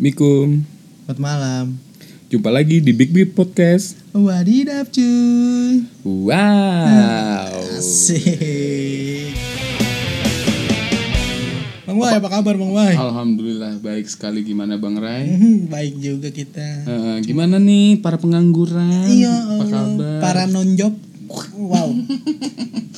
Assalamualaikum. Selamat malam. Jumpa lagi di Big Beat Podcast. Wadidap cuy. Wow. Asik. Bang Wai, apa kabar Bang Wai? Alhamdulillah baik sekali gimana Bang Rai? Hmm, Baik juga kita. Eh, gimana nih para pengangguran? Iya, Apa Allah. kabar? para non-job. Wow.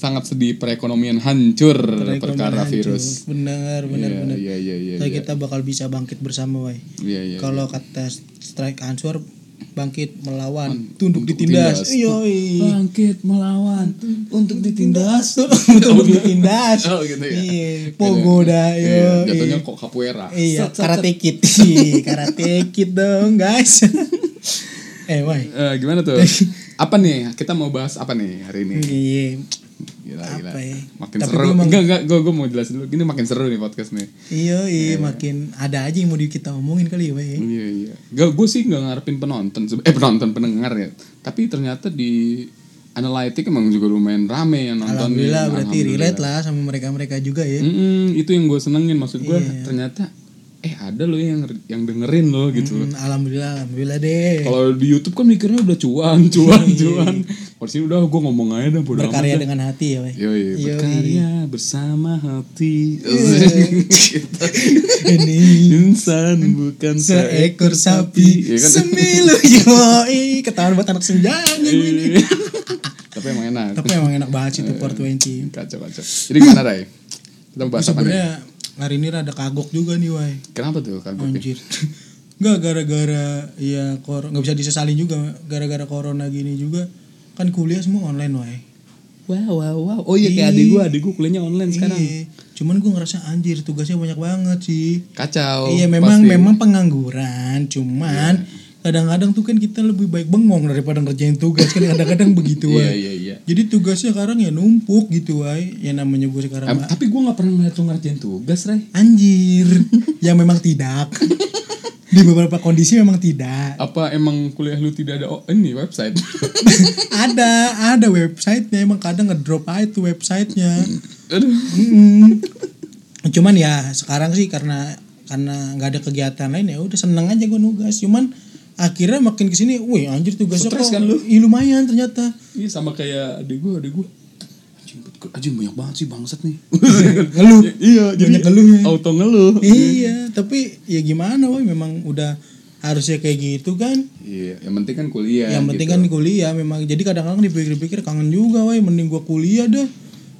Sangat sedih perekonomian hancur perkara Hancur. virus. Bener, bener, Iya, bener. Iya iya iya. Tapi iya. kita bakal bisa bangkit bersama, Wai. Iya iya. Kalau kata strike answer bangkit melawan, Un- tunduk untuk ditindas. ditindas. Iya, Bangkit melawan untuk ditindas. untuk ditindas. Oh, gitu ya. Iya, pogo dah, Iya, yo. jatuhnya kok capoeira. Iya, karate kid. Karate kid dong, guys. eh, woi. Eh, gimana tuh? apa nih? Kita mau bahas apa nih hari ini? Iya. Gila, Apa gila. ya? Makin Tapi seru. emang- Enggak, enggak, gue gue mau jelasin dulu. Gini makin seru nih podcast nih. Iya, iya, makin ada aja yang mau di- kita omongin kali ya, woi. Iya, iya. Gak, gue sih nggak ngarepin penonton. Eh, penonton, pendengar ya. Tapi ternyata di Analytic emang juga lumayan rame yang nonton. Alhamdulillah nih. berarti Alhamdulillah. relate lah sama mereka-mereka juga ya. Mm-mm, itu yang gue senengin. Maksud gue Iya. ternyata eh ada loh yang yang dengerin loh gitu. Hmm, alhamdulillah, alhamdulillah deh. Kalau di YouTube kan mikirnya udah cuan, cuan, cuan. Kalau sini udah gue ngomong aja bodo amat Berkarya dah. dengan hati ya. Yoi, Yoi. berkarya bersama hati. Gitu. Ini Insan bukan seekor sapi Iya kan? semilu yoi ketahuan buat anak senjanya ini Iya. Tapi emang enak. tapi emang enak banget sih itu 420 Kacau kacau. Jadi gimana Ray? Kita bahas apa nih? Hari ini rada kagok juga nih wai Kenapa tuh kagok ya? anjir nggak gara-gara ya kor nggak bisa disesalin juga gara-gara corona gini juga kan kuliah semua online wai Wow wow wow. Oh iya kayak adik gue, adik gue kuliahnya online sekarang. Iya. cuman gue ngerasa anjir tugasnya banyak banget sih Kacau. iya memang pasti. memang pengangguran cuman kadang-kadang tuh kan kita lebih baik bengong daripada ngerjain tugas kan kadang-kadang begitu Iya wai iya iya. Jadi tugasnya sekarang ya numpuk gitu wai Yang namanya gue sekarang Em, tapi gue gak pernah ngeliat lu ngerjain tugas Ray. Anjir Yang memang tidak Di beberapa kondisi memang tidak Apa emang kuliah lu tidak ada oh, ini website? Ada Ada websitenya Emang kadang ngedrop aja tuh websitenya Aduh. Mm-mm. Cuman ya sekarang sih karena Karena nggak ada kegiatan lain ya udah seneng aja gue nugas Cuman akhirnya makin ke sini Wih anjir tugasnya Stres kok kan lu? Ih, lumayan ternyata Iya sama kayak adik gue, adik gue. Anjing, anjing banyak banget sih bangsat nih. Ngeluh iya, jadi Banyak ngeluhnya. auto ngeluh. Iya tapi ya gimana woi Memang udah harusnya kayak gitu kan Iya, yang penting kan kuliah. yang penting gitu. kan kuliah memang jadi kadang-kadang dipikir-pikir kangen juga woi mending gua kuliah dah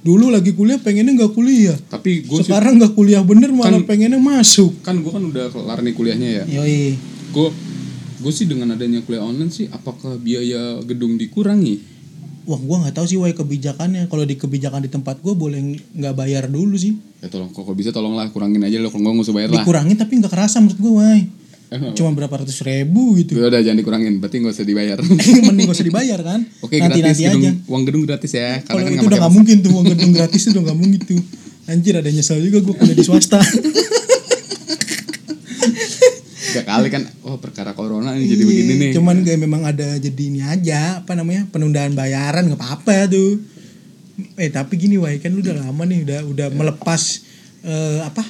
dulu lagi kuliah pengennya nggak kuliah Tapi gue sih sekarang nggak kuliah bener malah pengennya masuk kan gue kan udah kelar nih kuliahnya ya. yoi Gue gue sih dengan adanya kuliah online sih, apakah biaya gedung dikurangi? wah gua nggak tahu sih woi kebijakannya. Kalau di kebijakan di tempat gua boleh nggak bayar dulu sih. Ya tolong, kok bisa tolonglah kurangin aja. Lo, kalau nggak usah bayar lah. dikurangin tapi nggak kerasa menurut gua woi Eh, cuma berapa ratus ribu gitu. Ya udah jangan dikurangin, berarti nggak usah dibayar. mending gak usah dibayar kan? Oke nanti gratis nanti gedung, aja. Uang gedung gratis ya. kalau Karena kan itu nggak udah nggak mungkin tuh uang gedung gratis itu udah nggak mungkin tuh. Anjir ada nyesel juga gua kuliah di swasta Tiga kali kan, oh perkara corona nih jadi begini nih. Iya, Cuman kayak memang ada jadi ini aja apa namanya penundaan bayaran nggak apa-apa tuh. Eh tapi gini wah kan lu udah lama nih udah udah melepas eh, apa?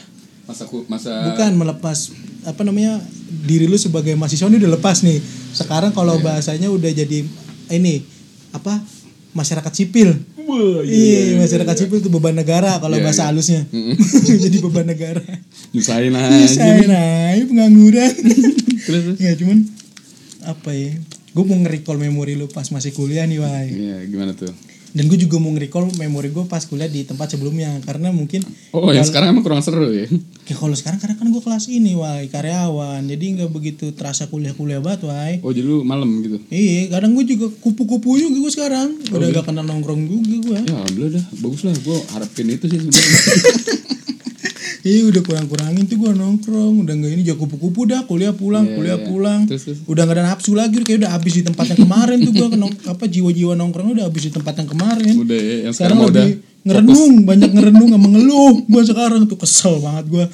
Masa ku, masa Bukan melepas apa namanya diri lu sebagai mahasiswa ini udah lepas nih. Sekarang kalau Iya. bahasanya udah jadi ini apa? masyarakat sipil. Wah, Iya, masyarakat sipil itu beban negara kalau Iya, bahasa iya. halusnya. jadi beban negara. Nyusahin aja. Saya naik pengangguran. Terus, terus. ya cuman apa ya gue mau nge-recall memori lu pas masih kuliah nih wai Iya, gimana tuh? Dan gue juga mau nge-recall memori gue pas kuliah di tempat sebelumnya karena mungkin Oh, yang sekarang emang kurang seru ya? ya kalau sekarang karena kan gue kelas ini wai karyawan jadi nggak begitu terasa kuliah-kuliah banget wai Oh, jadi lu malam gitu? iya kadang gue juga kupu-kupu juga gue sekarang udah gak kenal nongkrong juga gue Ya, alhamdulillah dah. Bagus lah, gue harapin itu sih sebenarnya. iya udah kurang-kurangin tuh gue nongkrong udah nggak ini jago kupu-kupu dah kuliah pulang Iya, kuliah iya. pulang. Terus, terus. udah gak ada nafsu lagi kayak udah habis di tempat yang kemarin tuh gue apa jiwa-jiwa nongkrong udah habis di tempat yang kemarin. Udah ya, yang sekarang sekarang, udah ngerenung banyak ngerenung sama ngeluh gue sekarang tuh kesel banget gue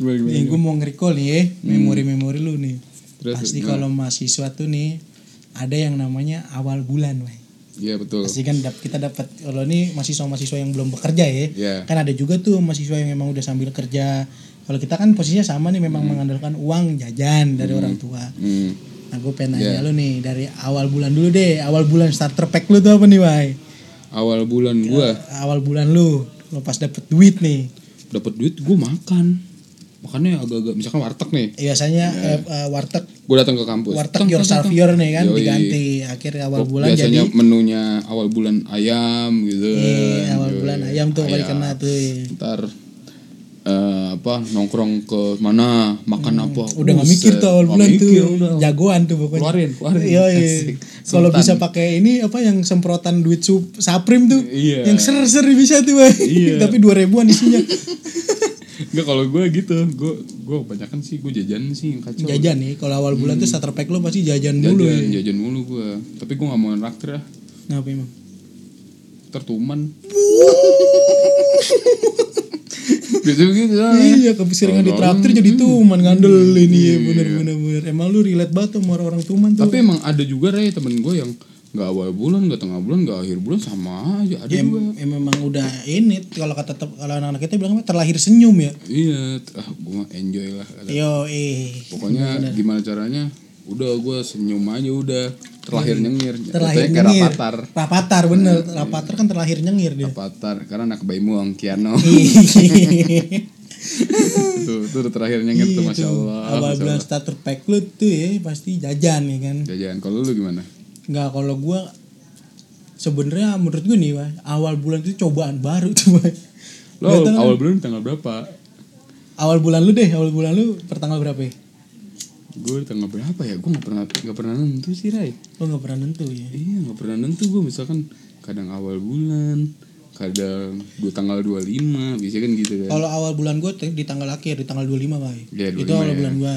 nih gue mau nge-recall nih ya memori-memori lu nih. Terus, pasti kalau mahasiswa tuh nih ada yang namanya awal bulan weh Iya betul. pasti kan dap- kita dapat kalau ini mahasiswa-mahasiswa yang belum bekerja ya Iya. kan ada juga tuh mahasiswa yang emang udah sambil kerja kalau kita kan posisinya sama nih memang mengandalkan uang jajan dari orang tua Hmm. nah gue pengen nanya Iya. lu nih dari awal bulan dulu deh awal bulan starter pack lu tuh apa nih Wai Awal bulan gua awal bulan lu lu pas dapet duit nih dapat duit gua makan. Makannya agak-agak misalkan warteg nih. biasanya eh, eh, warteg Gua datang ke kampus. warteg your savior nih kan Yoi. diganti akhirnya awal Kok bulan biasanya jadi menunya awal bulan ayam gitu. Iya, awal Yoi. bulan ayam tuh kali kena tuh. Ntar eh, apa nongkrong ke mana makan apa Hmm, Udah nggak mikir tuh awal bulan tuh. udah. Jagoan tuh pokoknya. Keluarin, keluarin. Iya, iya. Kalau bisa pakai ini apa yang semprotan duit sup, saprim tuh. Iya. Yang ser-ser bisa tuh. Iya. Tapi 2000-an isinya. Enggak kalau gue gitu, gue gue kebanyakan sih gue jajan sih yang kacau. jajan nih. Kalau awal bulan tuh starter pack lu pasti jajan dulu Hmm. jajan, ya. jajan mulu gue. Tapi gue nggak mau nraktir ya, Kenapa emang? tertuman. Biasanya gitu lah. Iya, keseringan di traktir jadi tuman ngandelin iya bener bener bener. Emang lu relate banget sama orang-orang tuman tuh. Tapi emang ada juga Ray temen gue yang nggak awal bulan, nggak tengah bulan, nggak akhir bulan sama aja. Ada ya, juga. em- memang udah ini kalau kata kalau anak-anak kita bilang terlahir senyum ya. Iya, ah, gue mah enjoy lah. Yo, eh. Pokoknya gimana caranya? Udah gue senyum aja udah. Terlahir nyengir. Hmm. terlahir kayak nyengir. rapatar. Rapatar bener. Rapatar kan terlahir nyengir dia. Rapatar karena anak bayi muang Kiano. Iya, tuh, tuh udah terakhir nyengir tuh masya tuh. Allah. Masya bulan Allah. starter pack lu tuh ya pasti jajan nih kan. Jajan. Kalau lu gimana? Enggak kalau gua sebenarnya menurut gua nih, Wah, awal bulan itu cobaan baru tuh, Wah. Lo Nggak tahu kan? awal bulan tanggal berapa? Awal bulan lu deh, awal bulan lu pertanggal berapa ya? Gue tanggal berapa ya? Gue nggak pernah nggak pernah nentu sih Ray. Lo nggak pernah nentu ya? Iya nggak pernah nentu gue misalkan kadang awal bulan, kadang dua tanggal 25 biasanya kan gitu kan. Kalau awal bulan tuh di tanggal akhir, di tanggal 25, Wah. Iya, Itu 25 awal ya. bulan gua.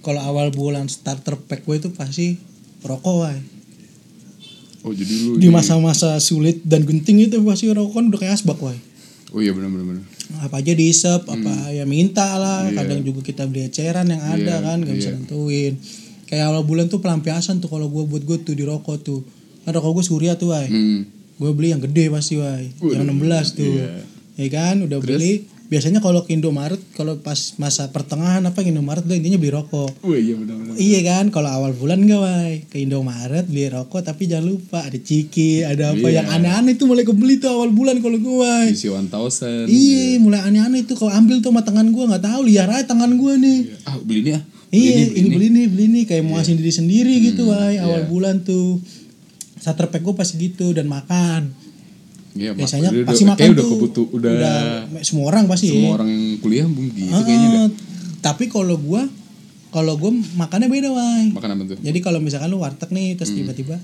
Kalau awal bulan starter pack gue itu pasti rokok, Wah. Oh jadi lu Di masa-masa sulit dan genting itu pasti rokok kan udah kayak asbak, Wah. Oh iya benar benar benar. apa aja diisep apa ya minta lah Hmm. Iya. kadang juga kita beli eceran yang ada Iya, kan gak bisa iya. nentuin kayak awal bulan tuh pelampiasan tuh kalau gue buat gue tuh di rokok tuh kan rokok gue surya tuh wai Hmm. gue beli yang gede pasti wai yang 16 tuh Iya. ya kan udah beli biasanya kalau ke Indomaret kalau pas masa pertengahan apa ke Indomaret tuh intinya beli rokok Oh iya benar benar. Iya kan, kalau awal bulan gak wai ke Indomaret beli rokok tapi jangan lupa ada ciki, ada apa Iya. yang aneh-aneh tuh mulai kebeli tuh awal bulan kalau gue wai. Isi 1000. Iya, mulai aneh-aneh itu kalau ambil tuh sama tangan gua nggak tahu liar aja tangan gua nih. Ah beli ini ah. Iya, ini beli nih, beli nih kayak mau asin diri sendiri gitu, Hmm, wai. Awal iya. bulan tuh. Starter pack gua pasti gitu dan makan. Iya, Biasanya udah- pasti udah- makan udah tuh. kebutuh udah, semua orang pasti. semua ya. orang kuliah mungkin gitu Ah, kayaknya dah. Tapi kalau gua kalau gua makannya beda, wai. Makan apa tuh? Jadi kalau misalkan lu warteg nih Hmm. terus tiba-tiba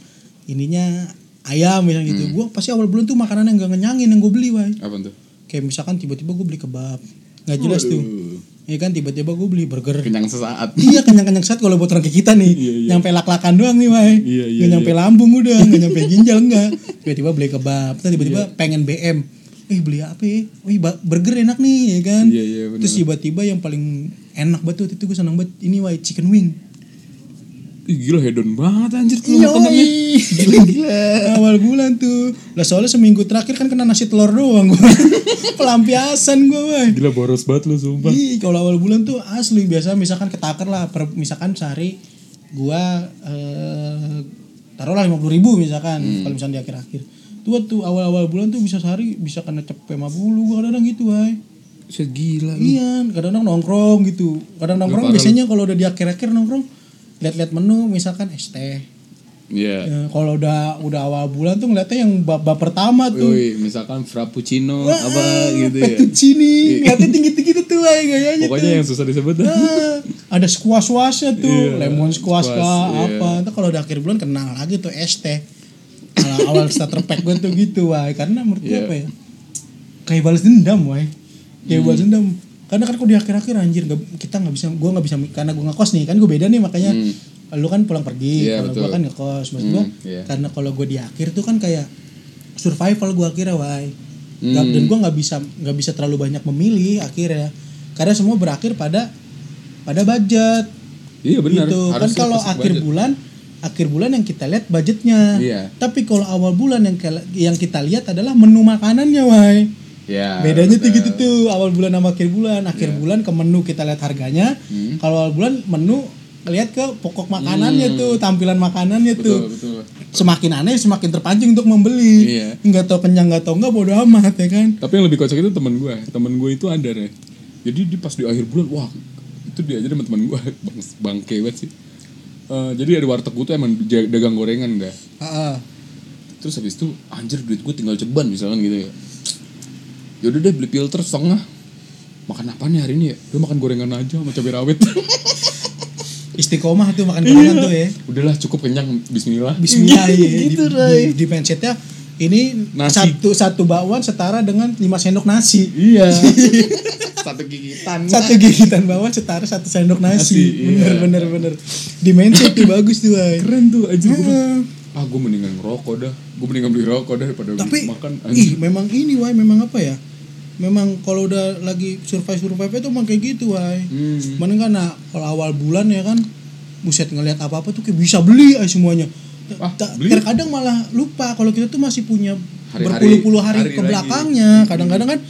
ininya ayam misalnya gitu. Gua pasti awal bulan tuh makanan yang gak ngenyangin yang gue beli, wai. Apa tuh? Kayak misalkan tiba-tiba gue beli kebab. Nggak jelas tuh. Waduh. Ya kan tiba-tiba gue beli burger. Kenyang sesaat. iya kenyang-kenyang saat kalau buat orang kayak kita nih. Iya, iya. Nyampe lak-lakan doang nih, Wai. Iya, iya, Nggak nyampe lambung udah, nggak nyampe ginjal enggak. Tiba-tiba beli kebab, terus tiba-tiba Iya. pengen BM. Eh beli apa ya? Wih, burger enak nih, ya kan? Iya, iya, bener. Terus tiba-tiba yang paling enak banget waktu itu gue seneng banget ini wai chicken wing. Gila hedon banget anjir tuh. Gila gila. Awal bulan tuh. Lah soalnya seminggu terakhir kan kena nasi telur doang gue. Pelampiasan gue, wai. Gila boros banget lu sumpah. Ih, kalau awal bulan tuh asli biasa misalkan ketaker lah, per, misalkan sehari gua eh, taruhlah lima puluh ribu misalkan Hmm. kalau misalnya di akhir-akhir. Tuh tuh awal-awal bulan tuh bisa sehari bisa kena cepet 50 gua kadang-kadang gitu, wai. Segila lu. Iya, kadang-kadang nongkrong gitu. Kadang nongkrong biasanya kalau udah di akhir-akhir nongkrong lihat-lihat menu misalkan es teh. Iya. Ya, kalau udah udah awal bulan tuh ngeliatnya yang bab, bab pertama tuh. Woi, misalkan frappuccino apa gitu ya. Fettuccine, ngeliatnya tinggi-tinggi tuh, wai gayanya tuh. Pokoknya yang susah disebut dah. Ah, ada squash squashnya tuh, Iya, lemon squash, squash, kah, iya. apa. Ntar kalau udah akhir bulan kenal lagi tuh es teh. Awal, awal starter pack gue tuh gitu, wah. Karena menurut gue Iya. apa ya? Kayak balas dendam, wah. Kayak Hmm. balas dendam. Karena kan kalau di akhir-akhir anjir nggak- kita nggak bisa, gue nggak bisa karena gue ngekos nih, kan gue beda nih makanya. Lu kan pulang pergi, Hmm. Iya, kalau gue kan ngekos. Maksud gue, Hmm, iya. karena kalau gue di akhir tuh kan kayak survival gue akhirnya, wah. Hmm. Dan gue nggak bisa nggak bisa terlalu banyak memilih akhirnya. Karena semua berakhir pada pada budget Iya benar. gitu kan kalau akhir budget. bulan akhir bulan yang kita lihat budgetnya Iya. tapi kalau awal bulan yang yang kita lihat adalah menu makanannya wai Ya. Bedanya tuh betul. gitu tuh awal bulan sama akhir bulan. Akhir bulan ke menu kita lihat harganya. Hmm. Kalau awal bulan menu lihat ke pokok makanannya tuh, tampilan makanannya tuh. Betul, betul. Semakin aneh semakin terpancing untuk membeli. Iya. Nggak tahu kenyang nggak tahu nggak bodo amat ya kan. Tapi yang lebih kocak itu temen gue. Temen gue itu ada deh. Jadi di pas di akhir bulan, wah itu dia aja sama temen gue bang bangke banget sih. Eh, jadi ada warteg gue tuh emang dagang gorengan gak. Heeh. Terus habis itu anjir duit gue tinggal ceban misalkan gitu ya. Yaudah deh beli filter setengah. Makan apa nih hari ini ya? Udah makan gorengan aja sama cabai rawit. Istiqomah tuh makan gorengan tuh ya. Udahlah cukup kenyang. Bismillah. Bismillah ya. gitu, di, Ray. di, di mindsetnya ini Nasi. satu satu bakwan setara dengan 5 sendok nasi. Iya. Satu gigitan. Satu gigitan bakwan setara satu sendok nasi. Nasi, bener iya. bener bener. Di mindset tuh bagus tuh, Wai. Keren tuh anjir gue. Heeh. Ah gue mendingan ngerokok dah. Gue mendingan beli rokok dah daripada Tapi beli makan. ih memang ini Wai, memang apa ya? Memang kalau udah lagi survive survive itu emang kayak gitu, Wai. Hmm. Mana kan nah, kalau awal bulan ya kan buset ngelihat apa-apa tuh kayak bisa beli ay semuanya. Ah, beli? Terkadang malah lupa kalau kita tuh masih punya berpuluh-puluh hari, hari ke lagi. belakangnya. Kadang-kadang kan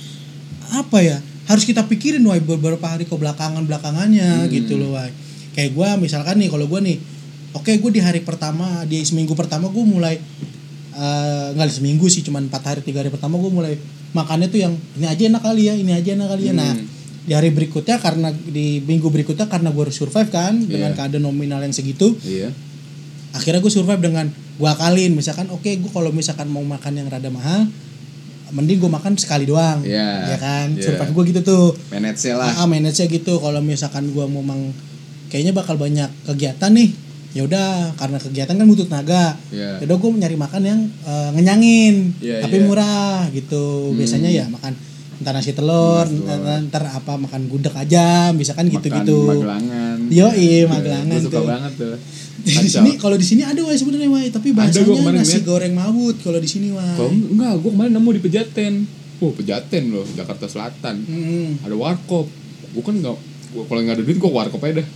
apa ya? Harus kita pikirin wah beberapa hari ke belakangan belakangannya Hmm. gitu loh wah. Kayak gua misalkan nih kalau gua nih oke gue di hari pertama di seminggu pertama gue mulai eh, nggak seminggu sih cuman empat hari tiga hari pertama gue mulai makannya tuh yang ini aja enak kali ya ini aja enak kali ya nah Hmm. di hari berikutnya karena di minggu berikutnya karena gue harus survive kan dengan Iya. keadaan nominal yang segitu Iya. akhirnya gue survive dengan gue akalin misalkan oke gue kalau misalkan mau makan yang rada mahal mending gue makan sekali doang Iya, ya kan iya. survive gue gitu tuh Manage lah. ah manage gitu kalau misalkan gue mau mang kayaknya bakal banyak kegiatan nih ya udah karena kegiatan kan butuh tenaga Iya. ya udah gue nyari makan yang eh, ngenyangin Iya, tapi iya. murah gitu Hmm. biasanya ya makan entar nasi telur entar apa makan gudeg aja misalkan gitu gitu Makan magelangan. Yo, Iya, iya, magelangan Gue suka tuh. banget tuh. di sini kalau di sini ada wah sebenarnya wah tapi bahasanya nasi liat. goreng mawut kalau di sini wah enggak, gue kemarin nemu di Pejaten. Oh, Pejaten loh, Jakarta Selatan. Hmm. Ada warkop. Gue kan enggak gua kalau nggak ada duit gue warkop aja dah.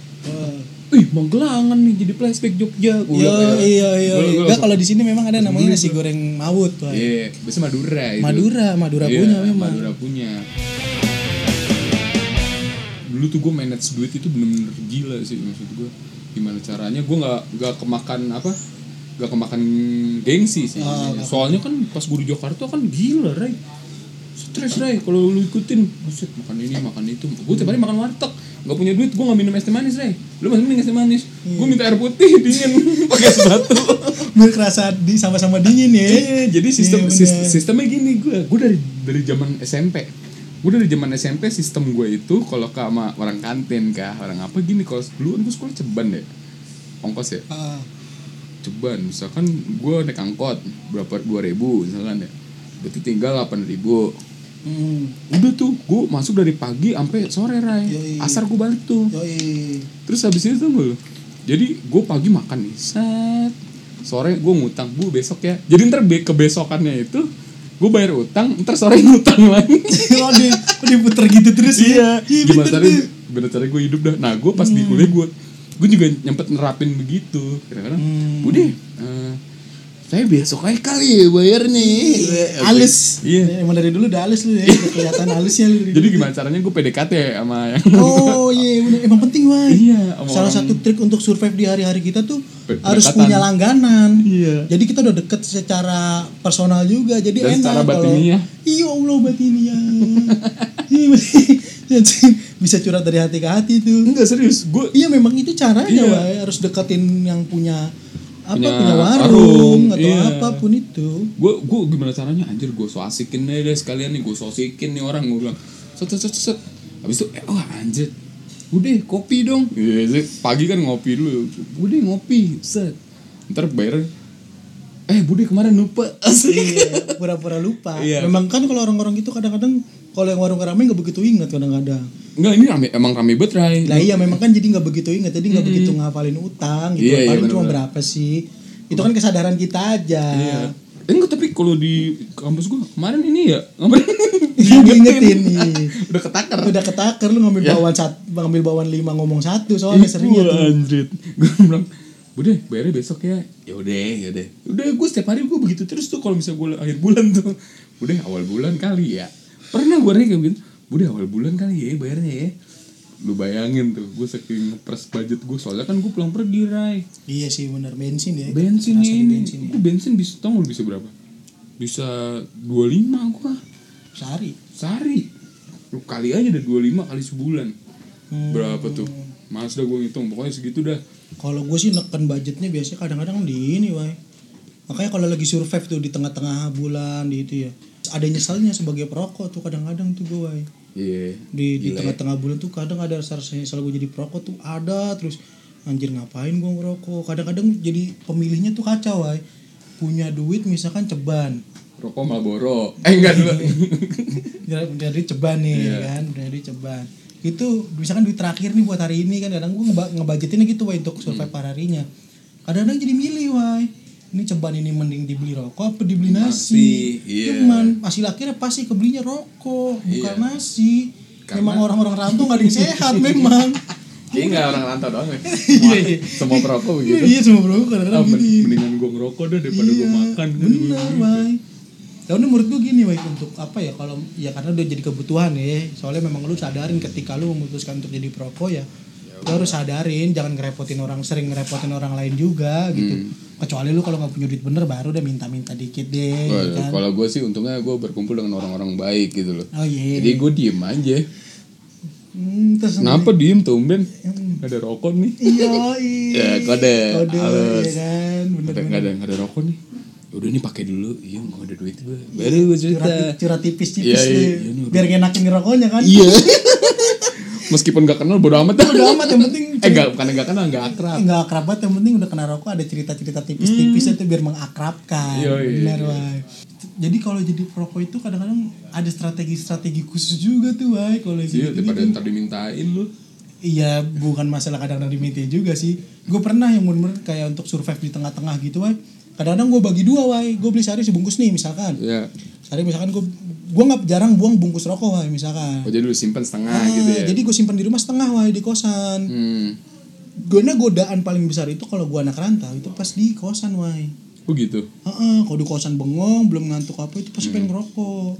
Ih, Magelangan nih jadi flashback Jogja. Gua Yo, bilang, ya. iya iya iya. Gua- gua Enggak kalau di sini memang ada namanya nasi goreng mawut. Iya, biasa Madura itu. Madura, Madura Iya, punya memang. Madura punya. Dulu tuh gue manage duit itu bener-bener gila sih maksud gue. Gimana caranya? Gue nggak nggak kemakan apa? Gak kemakan gengsi sih. Oh, Soalnya kan pas gue di Jakarta kan gila, Ray. Stres, Ray. Kalau lu ikutin, buset makan ini, makan itu. Gue tiap hari makan warteg. Gak punya duit, gue gak minum es teh manis, Ray. Lu masih minum es teh manis. Gue minta air putih dingin. Pakai es batu. Biar kerasa di sama-sama dingin ya. Iya, jadi sistem Iya, sis- sistemnya gini gue, gue dari dari zaman SMP, gue dari zaman SMP sistem gue itu kalau ke sama orang kantin kah, orang apa gini kalau dulu kan gue sekolah ceban ya, ongkos ya, Ah, ceban, misalkan gue naik angkot berapa dua ribu misalkan ya, berarti tinggal delapan ribu, hmm. udah tuh gue masuk dari pagi sampai sore ray, Yoi. asar gue balik tuh, Yoi. Terus habis itu tuh Jadi gue pagi makan nih Set Sore gue ngutang Bu besok ya Jadi ntar be- kebesokannya itu Gue bayar utang Ntar sore ngutang lagi oh, di, diputer gitu terus ya. Iya, Gimana bener caranya. Gimana caranya gue hidup dah Nah gue pas di kuliah gue Gue juga nyempet nerapin begitu Kadang-kadang Hmm. Bude eh, Saya besok aja kali ya bayar nih Halus. Iya Emang dari dulu udah halus lu ya. Udah kelihatan halusnya lu. Jadi gimana caranya gue PDKT sama yang Oh iya bener. emang penting wah. Iya, Salah orang- satu trik untuk survive di hari-hari kita tuh Pe- harus pendekatan. punya langganan. Iya. Jadi kita udah deket secara personal juga. Jadi Dan enak secara kalau batiniah. Iya Allah. Iya jadi bisa curhat dari hati ke hati tuh. Enggak serius Gue Iya memang itu caranya Iya. Wai. harus deketin yang punya apa Punya punya, warung, warung, atau iya. apa pun itu. gue gue gimana caranya? Anjir gue so asikin deh deh sekalian nih gue so asikin nih orang gue bilang set set set set habis itu eh, wah anjir. Udah kopi dong. Iya sih, pagi kan ngopi dulu. Udah ngopi. Set. Ntar bayar. Eh bude kemarin lupa. Asli Iya, pura-pura lupa. Iya. Memang kan kalau orang-orang itu kadang-kadang kalau yang warung rame nggak begitu ingat kadang-kadang. Enggak ini rame, emang rame banget Ray Lah iya memang kan jadi nggak begitu ingat, jadi nggak begitu ngafalin utang gitu. Iya, iya, Paling cuma bener-bener. berapa sih? Itu kan kesadaran kita aja. iya Eh, enggak tapi kalau di kampus gue kemarin ini ya ngapain Iya diingetin nih. udah ketakar Udah ketaker lu ngambil Ya. bawaan satu, ngambil bawaan lima ngomong satu soalnya seringnya wah, tuh. anjrit gue bilang udah bayarnya besok ya ya udah ya udah udah gue setiap hari gue begitu terus tuh kalau misalnya gue akhir bulan tuh udah awal bulan kali ya pernah gue kayak gitu udah awal bulan kali ya bayarnya ya. Lu bayangin tuh gue saking ngepres budget gue soalnya kan gue pulang pergi rai iya sih bener. Bensin ya. Bensin di ini. bensin ya. gue bensin bisa tau nggak bisa berapa? Bisa 25 gue sehari? Sehari. Lu kali aja udah 25 kali sebulan. Hmm. berapa tuh? Mas dah gue ngitung. Pokoknya segitu dah. Kalau gue sih neken budgetnya biasanya kadang-kadang di ini wah makanya kalau lagi survive tuh di tengah-tengah bulan di itu ya. Ada nyesalnya sebagai perokok tuh kadang-kadang tuh gue iya. Di di Gila ya. tengah-tengah bulan tuh kadang ada rasa rasa nyesal gue jadi perokok tuh ada terus anjir ngapain gue ngerokok? Kadang-kadang jadi pemilihnya tuh kacau wah punya duit misalkan ceban. Rokok Marlboro. Eh enggak dulu. Jadi ceban nih Iya. kan? Jadi ceban. Itu misalkan duit terakhir nih buat hari ini kan? Kadang gue ngeba ngebudgetinnya gitu wah untuk survive Hmm. per harinya kadang-kadang jadi milih wah ini ceban ini mending dibeli rokok apa dibeli nasi? Nasi, iya. cuman hasil akhirnya pasti kebelinya rokok bukan Iya. nasi. Karena- memang orang-orang rantau gak ada yang sehat memang. Kayaknya nggak orang rantau doang ya. Iya, iya. semua perokok begitu. Iya semua ah, kadang-kadang men- gini mendingan gue ngerokok dah daripada gue Iya, makan. bener Wai Karena menurut gue gini Wai untuk apa ya kalau ya karena udah jadi kebutuhan ya. Soalnya memang lu sadarin ketika lu memutuskan untuk jadi perokok ya lu harus sadarin jangan ngerepotin orang sering ngerepotin orang lain juga gitu kecuali lu kalau nggak punya duit bener baru udah minta-minta dikit deh ya kan Kalau gue sih untungnya gue berkumpul dengan orang-orang baik gitu loh. oh iya Jadi gue diem aja. hmm, terus Kenapa diem tumben? Gak ada rokok nih. iya iya Ya kode. kode Halus. ya kan bener Gak ada, gak ada rokok nih. Udah nih pakai dulu. Iya nggak ada duit gue. Baru gue cerita. curhat, curhat tipis-tipis Iya, iya, iya, nih, biar ngenakin ngerokoknya kan Iya. Meskipun gak kenal bodo amat udah amat yang penting Eh gak, bukan gak kenal, gak akrab. nggak akrab banget yang penting udah kena rokok ada cerita-cerita tipis-tipis itu biar mengakrabkan. Iya, iya, benar iya. Jadi kalau jadi perokok itu kadang-kadang ada strategi-strategi khusus juga tuh Wai kalau Iya, gitu daripada ntar dimintain lu. iya bukan masalah kadang-kadang diminta juga sih gue pernah yang bener-bener kayak untuk survive di tengah-tengah gitu Wai kadang-kadang gue bagi dua Wai gue beli sehari sebungkus nih misalkan Iya. sehari misalkan gue gue nggak jarang buang bungkus rokok Wai misalkan Oh jadi lu simpen setengah Ah, gitu ya. jadi gue simpan di rumah setengah Wai di kosan Hmm. Karena godaan paling besar itu kalau gua anak rantau itu pas di kosan wai. Oh gitu. Heeh, kalau di kosan bengong belum ngantuk apa itu pasti Hmm. pengen ngerokok.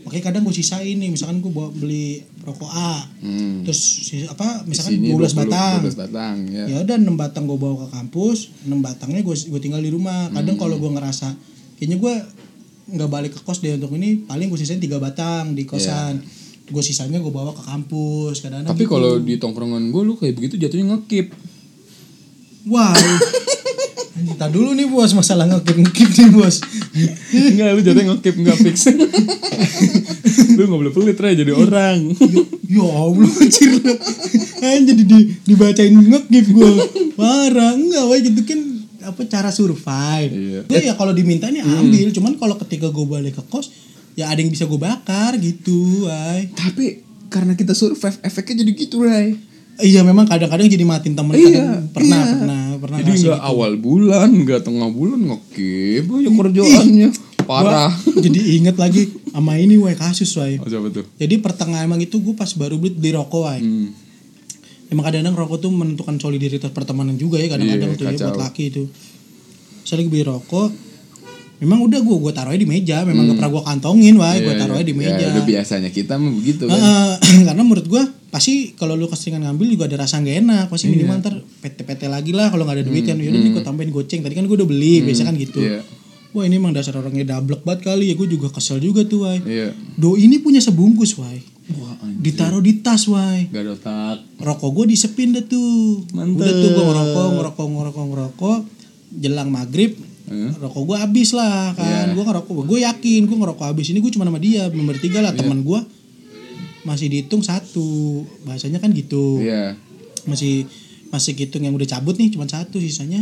Makanya kadang gue sisain nih, misalkan gue bawa beli rokok A, Hmm. terus apa misalkan 12 20, batang. 12 batang ya. Ya udah 6 batang gue bawa ke kampus, 6 batangnya gue gue tinggal di rumah. Kadang Hmm. kalau gue ngerasa kayaknya gue nggak balik ke kos deh untuk ini, paling gue sisain 3 batang di kosan. Gue sisanya gue bawa ke kampus. Kadang-kadang Iya. Tapi gitu. kalau di tongkrongan gue lu kayak begitu jatuhnya ngekip. Wah. Anjing, tar dulu nih bos masalah ngekip ngekip nih bos. Enggak, lu jatuhnya ngekip enggak fix. lu gak boleh pelit Ray jadi orang. ya Allah anjir. Anjir jadi di, dibacain ngekip gue. Parah enggak wah gitu kan apa cara survive. Iya. Gue ya kalau diminta nih ambil, cuman kalau ketika gue balik ke kos ya ada yang bisa gue bakar gitu, wai. Tapi karena kita survive efeknya jadi gitu Ray. Iya memang kadang-kadang jadi matiin temen kadang pernah iya. pernah pernah Jadi nggak gitu. awal bulan, nggak tengah bulan ngekip aja kerjaannya. Parah. Gua jadi inget lagi sama ini wai kasus wai. Oh, siapa tuh? Jadi pertengahan emang itu gue pas baru beli, beli rokok wai. Hmm. Emang kadang-kadang rokok tuh menentukan soliditas pertemanan juga ya kadang-kadang Iya, tuh ya kacau. buat laki itu. Saya lagi beli rokok, memang udah gue gue taruhnya di meja, memang gak pernah gue kantongin wah, gue Hmm. Iya, taruhnya di iya. meja. Ya, udah biasanya kita mah begitu kan. Heeh, karena menurut gue pasti kalau lu keseringan ngambil juga ada rasa gak enak, pasti Iya. minimal ntar PT-PT lagi lah kalau nggak ada duit kan, yaudah nih gue tambahin goceng. Tadi kan gue udah beli, biasa kan gitu. Hmm. Iya. Wah ini emang dasar orangnya dablek banget kali ya, gue juga kesel juga tuh wai. Iya. Do ini punya sebungkus wai, Wah, anjir. ditaruh di tas wai. Gak ada otak. rokok gue disepin deh tuh Mantep. udah tuh gue ngerokok ngerokok ngerokok ngerokok jelang maghrib Hah? rokok gue habis lah kan Iya. gue ngerokok gue yakin gue ngerokok habis ini gue cuma sama dia bertiga lah teman gue masih dihitung satu bahasanya kan gitu Iya. masih masih hitung yang udah cabut nih cuma satu sisanya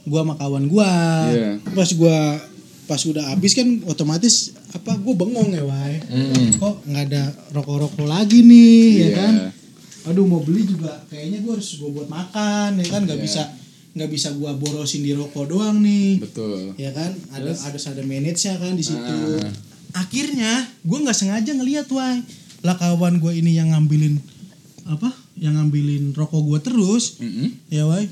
gue sama kawan gue Iya. pas gue pas udah habis kan otomatis apa gue bengong ya wai Hmm. kok nggak ada rokok-rokok lagi nih ya Iya. kan aduh mau beli juga kayaknya gue harus gue buat makan ya kan nggak Iya. bisa nggak bisa gue borosin di rokok doang nih Betul. ya kan ada ada ada manage-nya kan di situ Ah. akhirnya gue nggak sengaja ngeliat wai lah kawan gue ini yang ngambilin apa yang ngambilin rokok gue terus Mm-mm. ya wai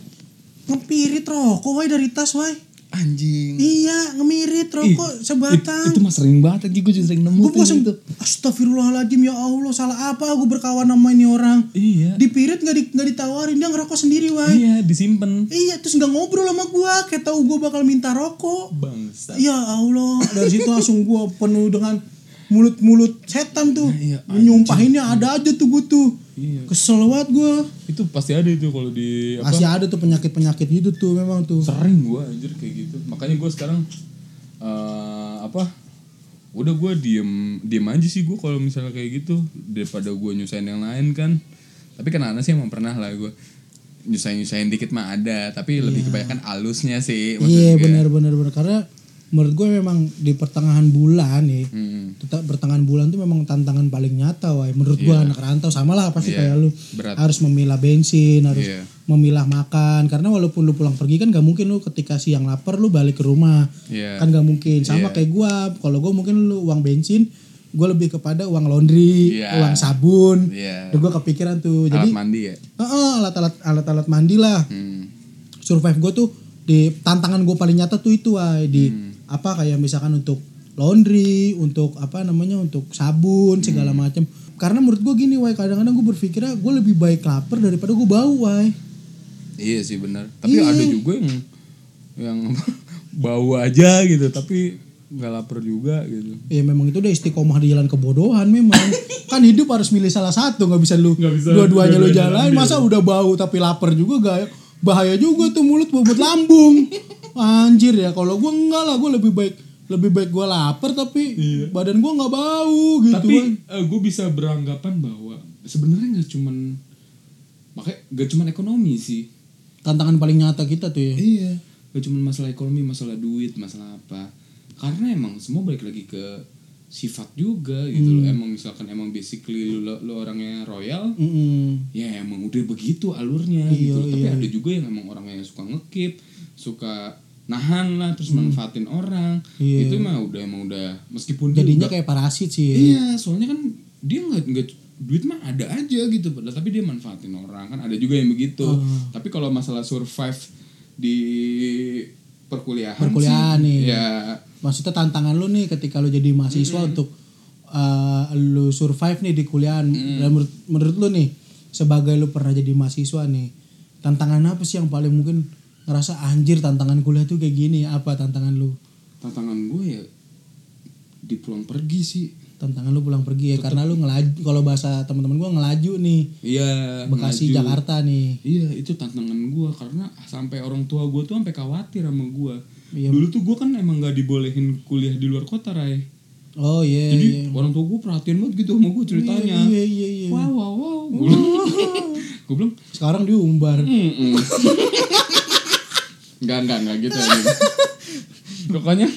ngepirit rokok wai dari tas wai anjing. Iya, ngemirit Ih, rokok it- sebatang. itu mah sering banget lagi gue juga sering nemu Gue tuh langsung itu. Astagfirullahaladzim ya Allah salah apa aku berkawan sama ini orang? Iya. Dipirit gak, di, nggak ditawarin dia ngerokok sendiri wah iya disimpan Iya terus nggak ngobrol sama gua kayak tahu gua bakal minta rokok. Bangsa Ya Allah dari situ langsung gua penuh dengan mulut-mulut setan tuh. Iya, Nyumpahinnya ada aja tuh gua tuh iya. Kesel banget gua. Itu pasti ada itu kalau di apa? Masih ada tuh penyakit-penyakit gitu tuh memang tuh. Sering gue anjir kayak gitu. Makanya gue sekarang eh apa? Udah gue diem diem aja sih gue kalau misalnya kayak gitu daripada gue nyusahin yang lain kan. Tapi kan sih emang pernah lah gue nyusahin nyusahin dikit mah ada tapi lebih kebanyakan alusnya sih Iya maksudnya. benar benar benar. Karena menurut gue memang di pertengahan bulan nih Hmm, tetap pertengahan bulan tuh memang tantangan paling nyata wah menurut gua anak rantau sama lah pasti Iya, kayak lu berat. harus memilah bensin harus Iya. memilah makan karena walaupun lu pulang pergi kan gak mungkin lu ketika siang lapar lu balik ke rumah Iya. kan gak mungkin sama Iya. kayak gua kalau gua mungkin lu uang bensin gua lebih kepada uang laundry Iya. uang sabun Iya. Terus gua kepikiran tuh jadi alat mandi ya Heeh, alat-alat alat-alat mandi lah hmm. survive gue tuh di tantangan gue paling nyata tuh itu ay di Hmm. Apa kayak misalkan untuk laundry untuk apa namanya untuk sabun segala Hmm. macam karena menurut gue gini wai kadang-kadang gue berpikirnya gue lebih baik lapar daripada gue bau wai. Iya sih benar. Tapi Iya. ada juga yang yang bau aja gitu tapi nggak lapar juga gitu. Ya memang itu udah istiqomah di jalan kebodohan memang. Kan hidup harus milih salah satu nggak bisa lu dua-duanya lu jalan. masa udah bau tapi lapar juga gak bahaya juga tuh mulut bobot lambung anjir ya kalau gue enggak lah gue lebih baik lebih baik gue lapar tapi badan gue nggak bau gitu Iya. tapi Wan. gue bisa beranggapan bahwa sebenarnya nggak cuman makanya nggak cuman ekonomi sih tantangan paling nyata kita tuh ya iya nggak cuman masalah ekonomi masalah duit masalah apa karena emang semua balik lagi ke sifat juga gitu Hmm. loh emang misalkan emang basically lu, lu orangnya royal Mm-mm. ya emang udah begitu alurnya Iya, gitu loh. tapi iya. ada juga yang emang orangnya suka ngekip suka nahan lah terus manfaatin orang Hmm. Iya. itu mah udah emang udah meskipun jadinya udah- kayak parasit sih ya. Iya, soalnya kan dia nggak nggak duit mah ada aja gitu, padahal tapi dia manfaatin orang kan ada juga yang begitu. Oh. Tapi kalau masalah survive di perkuliahan, Perkuliahan sih, nih. ya maksudnya tantangan lu nih ketika lu jadi mahasiswa untuk uh, lu survive nih di kuliahan dan menurut, menurut lu nih sebagai lu pernah jadi mahasiswa nih tantangan apa sih yang paling mungkin ngerasa anjir tantangan kuliah tuh kayak gini apa tantangan lu tantangan gue ya di pulang pergi sih. tantangan lu pulang pergi ya karena lu ngelaju kalau bahasa teman-teman gua ngelaju nih Iya. Bekasi maju. Jakarta nih Iya itu tantangan gue karena sampai orang tua gue tuh sampai khawatir sama gue. Iya. Dulu tuh gue kan emang nggak dibolehin kuliah di luar kota Ray. oh iya Jadi iya. orang tua gue perhatian banget gitu sama gue ceritanya. iya iya iya Wow wow wow. Gue bilang sekarang diumbar Mm-mm. Enggak, enggak, enggak gitu ya. Pokoknya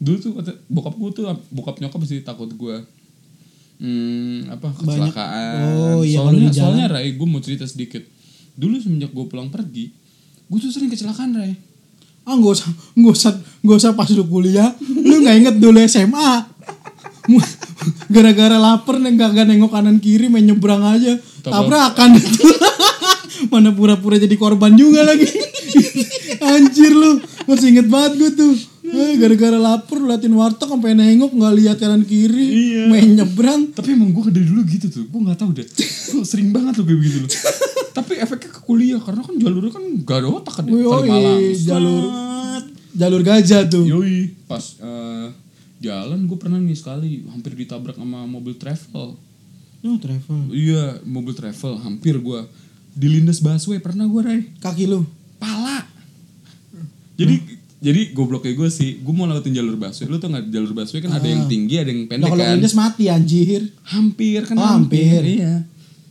dulu tuh kata, bokap gue tuh bokap nyokap pasti takut gue hmm, apa Banyak- kecelakaan. Oh, iya, soalnya soalnya Ray, gue mau cerita sedikit. Dulu semenjak gue pulang pergi, gue tuh sering kecelakaan Ray. ah nggak usah nggak usah nggak usah pas lu kuliah. Lu nggak inget dulu SMA gara-gara lapar nih gak nengok kanan kiri main nyebrang aja. Tabrakan mana pura-pura jadi korban juga lagi anjir lu masih inget banget gue tuh Eh, gara-gara lapar liatin warteg sampai nengok nggak lihat kanan kiri Iya. main nyebrang Tapi emang gue dari dulu gitu tuh, gue nggak tahu deh. Gue sering banget tuh kayak begitu loh. Tapi efeknya ke kuliah karena kan jalurnya kan gak ada otak kan. Wih, Kali Malang. jalur jalur gajah tuh Yoi, pas eh, jalan gue pernah nih sekali hampir ditabrak sama mobil travel. oh travel Iya, mobil travel hampir gue dilindas busway pernah gue Ray. kaki lu Pala. Jadi jadi gobloknya gue sih, gue mau lewatin jalur busway. Lu tau gak jalur busway kan ada yang tinggi, ada yang Nah, pendek kalau kan? minus mati anjir Hampir kan Oh, hampir. Iya.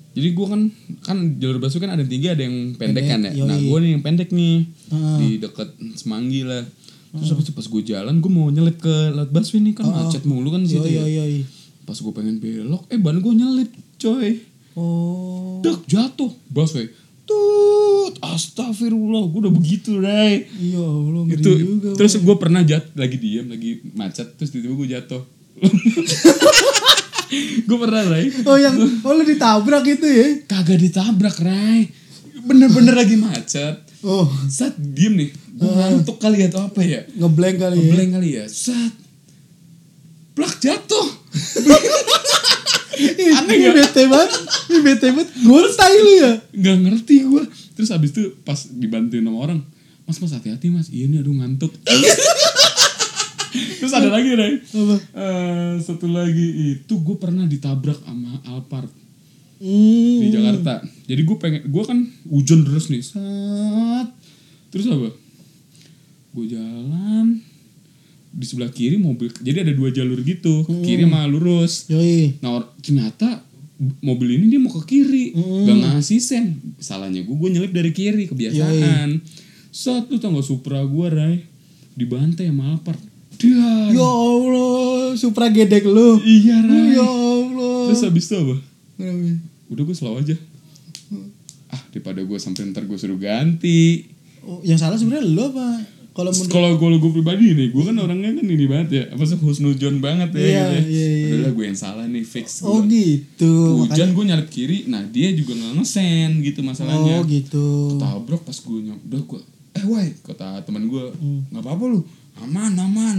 Jadi gue kan kan jalur busway kan ada yang tinggi, ada yang pendek, kan ya. Pendek, Nah, yoi. gue nih yang pendek nih Ah. di deket Semanggi lah. Terus habis itu pas gue jalan, gue mau nyelip ke lewat busway nih kan macet mulu kan situ. Yo yo ya. yo. Pas gue pengen belok, eh ban gue nyelip, coy. Oh. Dek jatuh busway. Tut, astagfirullah, gue udah begitu, Ray. Iya, Allah ngeri Itu juga. terus gue pernah jat lagi diem, lagi macet, terus tiba-tiba gue jatuh. gue pernah, Ray. Oh yang oh lu ditabrak itu ya? Kagak ditabrak, Ray. Bener-bener lagi macet. Oh. Saat diem nih, Gue ngantuk kali ya atau apa ya? Ngeblank kali ya. Ngeblank kali ya. Sat. Plak jatuh. Aneh Ini bete banget. Ini bete banget. Gontai lu ya. Gak ngerti gue. Terus abis itu pas dibantuin sama orang. Mas mas hati-hati mas. Iya nih aduh ngantuk. Terus ada lagi Ray. Apa? Eh, satu lagi itu gue pernah ditabrak sama Alphard Hmm. di Jakarta. Jadi gue pengen, gue kan hujan terus nih, saat terus apa? Gue jalan di sebelah kiri mobil, jadi ada dua jalur gitu, ke kiri sama lurus. Yoi. Nah ternyata mobil ini dia mau ke kiri, gak ngasih sen. Salahnya gue, gue nyelip dari kiri kebiasaan. Tau gak Supra gue Ray dibantai sama Alphard. Dia. Ya Allah, Supra gedek lu. Iya Ray. Ya Allah. Terus habis itu apa? Kenapa? Udah gue slow aja. Ah daripada gue sampai ntar gue suruh ganti. Oh, yang salah sebenarnya lu apa? Kalau menurut Kalau kalau gue pribadi nih, gue kan orangnya kan ini banget ya, apa sih husnujon banget ya. Iya, gitu ya. iya, iya. Udahlah gue yang salah nih fix. Oh Gua- gitu. Hujan gue nyalip kiri, nah dia juga nggak ngesen gitu masalahnya. Oh gitu. Tabrak pas gue nyampe, udah gue, eh woi, kata teman gue, Hmm. nggak apa-apa lu, aman aman.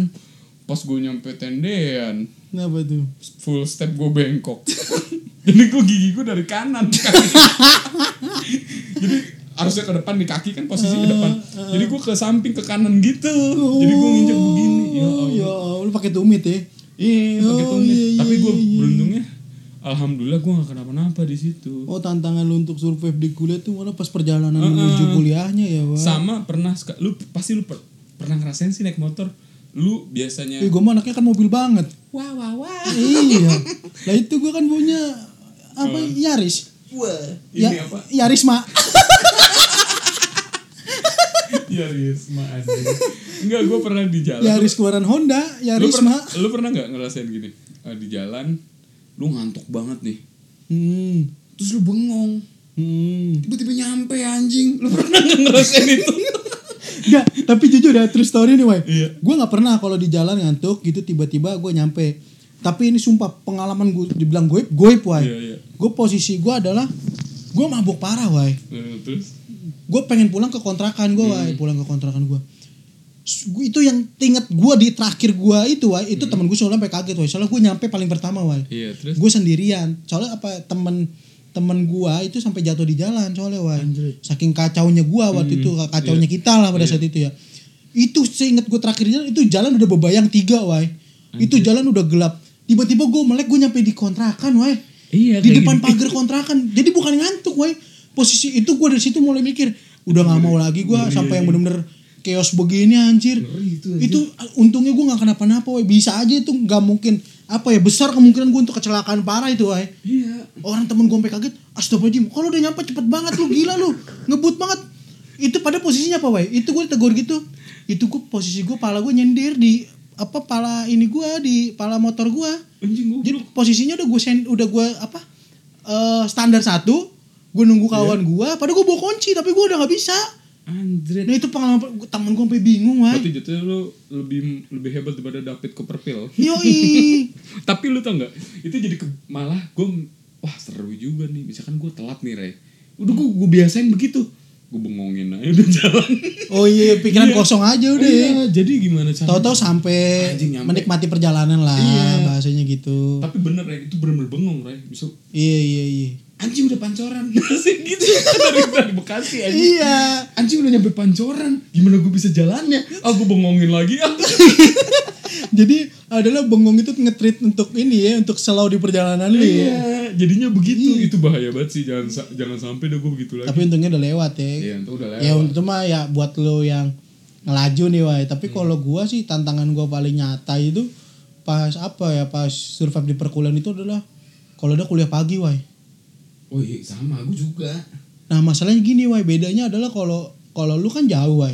Pas gue nyampe tendean, Kenapa tuh? full step gue bengkok. Jadi gue gigi gue dari kanan. Jadi harusnya ke depan di kaki kan posisi ke depan. Jadi gue ke samping ke kanan gitu. Jadi gue nginjek begini. Ya Oh, Allah. ya Allah, lu pakai tumit ya? Iya, pakai Oh, tumit. iya, iya, Tapi gue iya, iya. beruntungnya alhamdulillah gue gak kenapa-napa di situ. Oh tantangan lu untuk survive di kuliah tuh malah pas perjalanan menuju kuliahnya ya, Wak. Sama pernah lu pasti lu per- pernah ngerasain sih naik motor. Lu biasanya Ih, gue mah anaknya kan mobil banget. wah wah wah. iya. Lah itu gue kan punya apa Yaris. Wah, Ya, ini apa? Yaris mak. Yaris mah anjing. Enggak, gue pernah di jalan. Yaris keluaran Honda, lu Yaris pernah, mak. lu pernah nggak ngerasain gini Eh, di jalan lu ngantuk banget nih Hmm. terus lu bengong Hmm. tiba-tiba nyampe anjing lu pernah nggak ngerasain itu Enggak, tapi jujur ya true story nih, Wai. Iya. Gue nggak pernah kalau di jalan ngantuk gitu tiba-tiba gue nyampe. Tapi ini sumpah pengalaman gue dibilang gue goib, Wai. Iya, iya. Gue posisi gue adalah gue mabuk parah, Wai. Eh, terus Gue pengen pulang ke kontrakan gue, Wai. Pulang ke kontrakan gue. Itu yang inget gue di terakhir gue itu, Wai. Itu temen gue soalnya sampai kaget, Wai. Soalnya gue nyampe paling pertama, Wai. iya terus? Gue sendirian. Soalnya apa temen temen gua itu sampai jatuh di jalan soalnya wah saking kacaunya gua waktu itu kacaunya kita lah pada saat itu ya. Itu seinget gue terakhir jalan itu jalan udah bebayang tiga wah itu jalan udah gelap. Tiba-tiba gue melek gue nyampe di kontrakan wah Iya, di depan gitu. pagar kontrakan. Jadi bukan ngantuk wah posisi itu gue dari situ mulai mikir udah nggak mau lagi gue sampai yang bener-bener chaos begini anjir. Ngeri itu, itu untungnya gue nggak kenapa-napa wah bisa aja itu nggak mungkin apa ya besar kemungkinan gue untuk kecelakaan parah itu wah iya. Orang temen gue sampai kaget astagfirullahaladzim kalau udah nyampe cepet banget lu gila lu ngebut banget. Itu pada posisinya apa wai itu gue tegur gitu. Itu gue posisi gue pala gue nyender di apa pala ini gue di pala motor gue jadi posisinya udah gue sen udah gue apa eh, standar satu gue nunggu kawan gue padahal gue bawa kunci tapi gue udah nggak bisa. Anjir nah itu pengalaman temen gue sampai bingung wai berarti jatuhnya lu lebih lebih hebat daripada David Copperfield. Yoi. Tapi lu tau nggak itu jadi ke, malah gue wah seru juga nih. Misalkan gue telat nih Ray. Udah gue gue biasain begitu. Gue bengongin aja udah jalan. Oh iya pikiran kosong aja udah ya. Iya, jadi gimana cara tahu-tahu sampai Anjing, menikmati perjalanan lah Iya. bahasanya gitu. Tapi bener Ray itu bener-bener bengong Ray. Bisa iya iya iya anjing udah pancoran. Masih gitu. Dari, dari Bekasi anjing. Iya. Anjing udah nyampe pancoran. Gimana gue bisa jalannya? Ah gue bengongin lagi ah. Jadi adalah bengong itu ngetrit untuk ini ya untuk slow di perjalanan lu ya. Iya jadinya begitu. Itu bahaya banget sih. Jangan jangan sampai dah gue begitu lagi. Tapi untungnya udah lewat ya. Iya itu udah lewat ya untuk mah ya buat lo yang ngelaju nih wah tapi kalau gua sih tantangan gua paling nyata itu pas apa ya pas survive di perkuliahan itu adalah kalau udah kuliah pagi wah oh iya sama gue juga. Nah masalahnya gini wah bedanya adalah kalau kalau lu kan jauh wah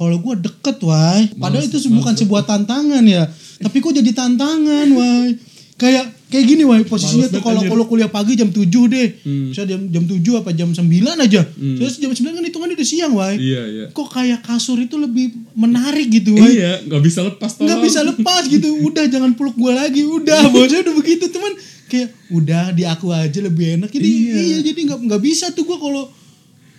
kalau gua deket wah padahal itu bukan sebuah tantangan ya. Tapi kok jadi tantangan wah kayak kayak gini wah posisinya Males tuh kalau kalau kuliah pagi jam 7 deh. Hmm. bisa jam jam 7 apa jam 9 aja. Terus jam 9 kan hitungannya udah siang wah iya iya. Kok kayak kasur itu lebih menarik gitu wah iya nggak bisa lepas tolong. nggak bisa lepas gitu. Udah jangan peluk gue lagi. Udah bosnya udah begitu teman kayak udah di aku aja lebih enak. Jadi Iya. iya, jadi nggak nggak bisa tuh gue kalau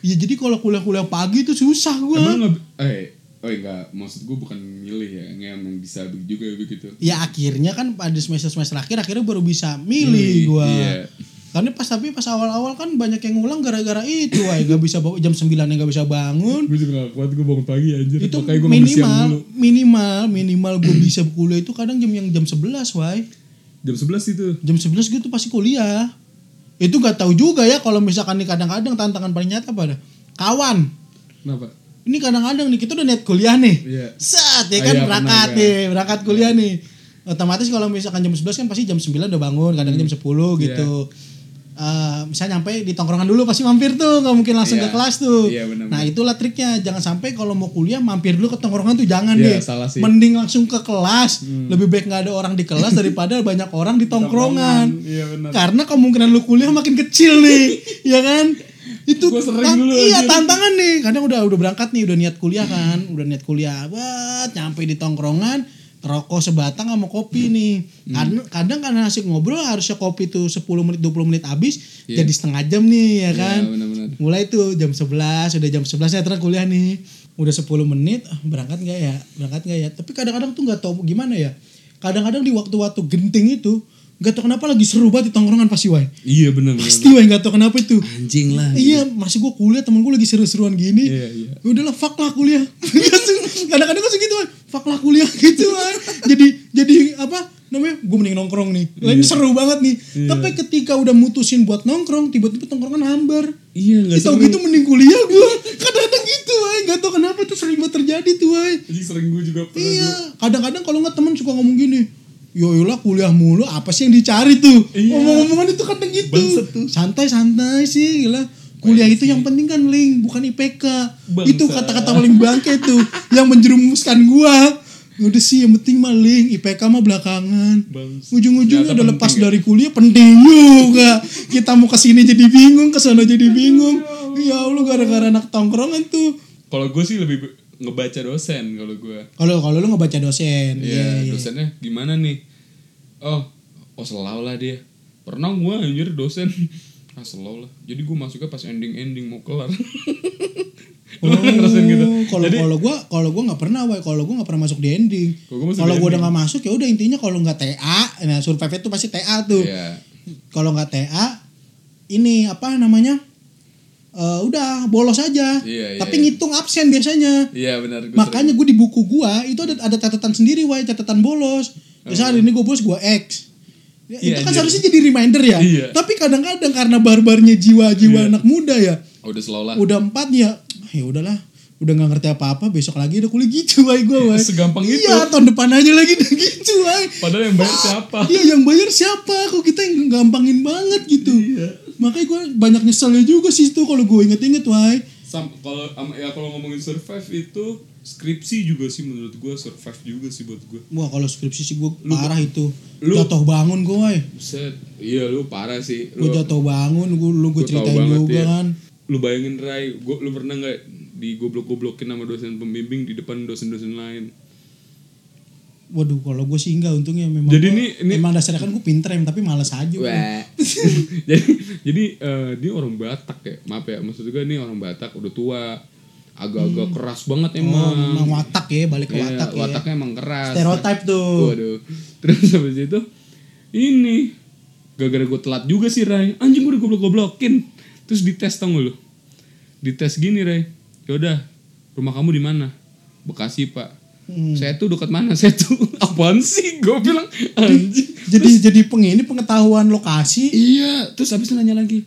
ya jadi kalau kuliah-kuliah pagi tuh susah gue emang nggak eh oh enggak maksud gue bukan milih ya yang emang bisa juga begitu. Ya akhirnya kan pada semester semester akhir akhirnya baru bisa milih gua. iya. Karena pas tapi pas awal-awal kan banyak yang ngulang gara-gara itu, wah gak bisa bawa jam 9 yang gak bisa bangun. gue juga gak kuat gue bangun pagi anjir. Itu makanya gue minimal minimal minimal gue bisa kuliah itu kadang jam yang jam 11 why jam 11 itu. Jam 11 gitu pasti kuliah. Itu gak tahu juga ya kalau misalkan nih kadang-kadang tantangan paling nyata pada kawan. Kenapa? Ini kadang-kadang nih kita udah niat kuliah nih. Iya. set ya Ah, kan? iya, berangkat pernah, nih berangkat kuliah nih. Otomatis kalau misalkan jam 11 kan pasti jam 9 udah bangun kadang jam 10 gitu Eh, misalnya nyampe di tongkrongan dulu pasti mampir tuh nggak mungkin langsung Iya. ke kelas tuh. Iya, benar, nah itulah triknya. Jangan sampai kalau mau kuliah mampir dulu ke tongkrongan tuh jangan Iya, deh. salah sih. mending langsung ke kelas. Lebih baik nggak ada orang di kelas daripada banyak orang di tongkrongan. Iya benar. Karena kemungkinan lu kuliah makin kecil nih ya kan? Itu Gua sering tan- dulu, iya tantangan nih. Kadang udah udah berangkat nih udah niat kuliah kan udah niat kuliah. Buat nyampe di tongkrongan rokok sebatang sama kopi nih. Hmm. kadang kadang karena asik ngobrol harusnya kopi tuh 10 menit 20 menit habis Iya. jadi setengah jam nih ya kan? benar-benar. Mulai tuh jam 11 udah jam 11 ya terus kuliah nih. Udah 10 menit ah, berangkat nggak ya? Berangkat nggak ya? Tapi kadang-kadang tuh nggak tahu gimana ya? Kadang-kadang di waktu-waktu genting itu nggak tahu kenapa lagi seru banget di tongkrongan pasti wae iya benar benar pasti wae nggak tahu kenapa itu. Anjing lah iya masih gue kuliah temen gue lagi seru-seruan gini. Iya, iya. Ya udahlah fuck lah kuliah. Kadang-kadang gue segitu wae fuck lah kuliah gitu wae jadi jadi apa namanya? Gue mending nongkrong nih. Iya. lagi seru banget nih. Tapi ketika udah mutusin buat nongkrong tiba-tiba tongkrongan hambar. Iya nggak Ih, tau gitu mending kuliah gue kadang-kadang gitu wae nggak tau kenapa tuh sering banget terjadi tuh wae Anjing sering gue juga pernah iya. kadang-kadang kalau nggak teman suka ngomong gini Yoyolah kuliah mulu apa sih yang dicari tuh? Iya. ngomong-ngomongan itu kadang gitu. Santai-santai sih gila. Kuliah itu yang penting kan link bukan IPK Bangsat. itu kata-kata paling bangke tuh yang menjerumuskan gua. Udah sih yang penting mah link IPK mah belakangan. Ujung-ujungnya udah lepas ya. dari kuliah penting juga. Kita mau ke sini jadi bingung ke sana jadi bingung. Ya Allah gara-gara anak tongkrongan tuh. Kalau gue sih lebih ngebaca dosen kalau gue kalau kalau lu ngebaca dosen Iya, iya, iya. dosennya gimana nih? Oh, oh selalu lah dia. Pernah gue anjir dosen. Ah selalu lah. Jadi gue masuknya pas ending-ending mau kelar. Ngerasain gitu? Oh, Kalau kalau gua kalau gua nggak pernah, woy. Kalau gua nggak pernah masuk di ending. Kalau gua gua udah ending. nggak masuk ya udah intinya kalau nggak TA, nah survive itu pasti TA tuh. Iya. Kalau nggak TA, ini apa namanya? Eh, udah bolos aja. Iya, iya, Tapi iya. ngitung absen biasanya. Iya benar gue Makanya gue di buku gua itu ada ada catatan sendiri, wah catatan bolos. Misalnya hari ini gue bolos gua X. Ya, Iya, itu kan seharusnya jadi reminder ya. Iya. Tapi kadang-kadang karena barbarnya jiwa-jiwa anak muda ya, Oh, udah selalu lah. udah empat ya ya udahlah udah nggak ngerti apa-apa besok lagi udah kuliah gitu wae gue wae Segampang itu. iya tahun depan aja lagi udah gitu wae Padahal yang bayar siapa? iya yang bayar siapa kok kita yang gampangin banget gitu Iya. Makanya gue banyak nyeselnya juga sih itu kalau gue inget-inget Sam, kalau ya kalau ngomongin survive itu skripsi juga sih menurut gue survive juga sih buat gue. wah kalau skripsi sih gue Lu- parah itu lu- jatuh bangun gue wae Buset, iya lu parah sih. gue Lu, jatuh bangun gue lu gue Gua ceritain juga iya. kan lu bayangin Rai, gua, lu pernah nggak digoblok-goblokin sama dosen pembimbing di depan dosen-dosen lain? Waduh kalau gue sih enggak untungnya memang Jadi gua- ini- ini- emang dasarnya kan gue pinter em tapi malas aja jadi jadi eh, dia orang Batak ya, maaf ya, maksud gue nih orang Batak udah tua, agak-agak keras banget Hmm. oh, emang. memang watak ya balik ke Iya, watak ya wataknya emang keras. stereotip tuh Waduh. Terus habis itu ini gara-gara gue telat juga sih Rai. Anjing gue digoblok-goblokin. Terus dites tau gak lu? Dites gini Rai. Yaudah, rumah kamu di mana? Bekasi pak. Hmm. Saya tuh dekat mana? Saya tuh apaan sih? Gue bilang anjing. jadi jadi pengini pengetahuan lokasi Iya. Terus habis nanya lagi.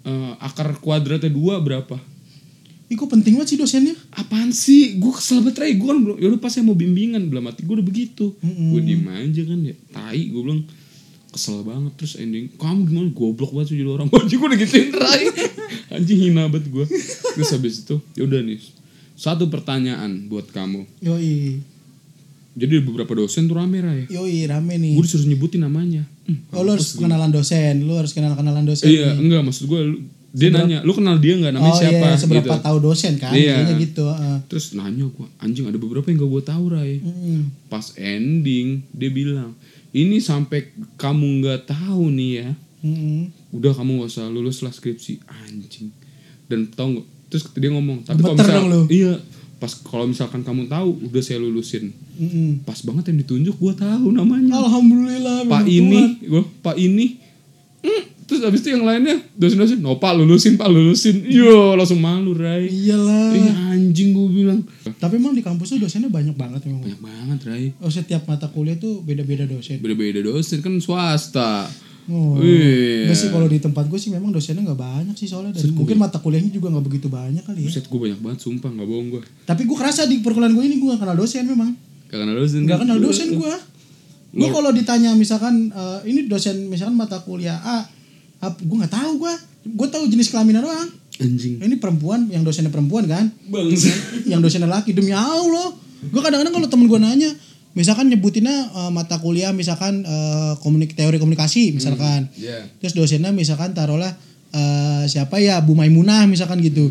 "Eh, akar kuadratnya dua berapa? Ih kok penting banget sih dosennya Apaan sih? Gue kesel banget Rai. Gue kan belum- yaudah pas saya mau bimbingan. Belum mati gue udah begitu. Gue diem aja kan ya. Tai gue bilang kesel banget terus ending kamu gimana goblok banget sih jadi orang anjing gue udah gituin Rai anjing hina banget gue terus habis itu yaudah nih satu pertanyaan buat kamu. Yoi. Jadi beberapa dosen tuh rame Rai Yoi rame nih. Gue disuruh nyebutin namanya. Hmm, Oh lu harus kenalan dosen. Lu harus kenal-kenalan dosen iya nih. enggak maksud gue dia nanya lu kenal dia nggak namanya Oh siapa? iya seberapa gitu. tahu dosen kan? Iya. Kayaknya gitu heeh. terus nanya gue anjing ada beberapa yang gak gue tahu Rai Mm-mm. pas ending dia bilang ini sampai kamu nggak tahu nih ya. Mm-mm. udah kamu gak usah lulus lah skripsi. Anjing. Dan tau nggak terus dia ngomong tapi kalau misal iya pas kalau misalkan kamu tahu udah saya lulusin. Mm-mm. pas banget yang ditunjuk gue tahu namanya. Alhamdulillah pak ini gue pak ini. Hmm, terus abis itu yang lainnya dosen-dosen no pak lulusin pak lulusin. Yo langsung malu Rai Iyalah. Ih anjing gue bilang. Tapi memang di kampus tuh dosennya banyak banget memang. banyak banget Rai Oh setiap mata kuliah tuh beda-beda dosen. beda-beda dosen kan swasta Oh. Iya. Nggak sih kalau di tempat gue sih memang dosennya nggak banyak sih soalnya dan mungkin mata kuliahnya juga nggak begitu banyak kali ya. Buset gue banyak banget sumpah nggak bohong gue Tapi gue kerasa di perkuliahan gue ini gue gak kenal dosen memang. Gak kenal dosen Gak kenal dosen gue. Gue kalau ditanya misalkan eh, ini dosen misalkan mata kuliah A, gue nggak tahu gue. Gue tahu jenis kelaminnya doang. Anjing Ini perempuan, yang dosennya perempuan kan, Bangsa yang dosennya laki demi Allah. Gue kadang-kadang kalau temen gue nanya, misalkan nyebutinnya eh, mata kuliah misalkan eh, komunik teori komunikasi misalkan. Iya Terus dosennya misalkan taruhlah eh, siapa ya Bu Maimunah misalkan gitu.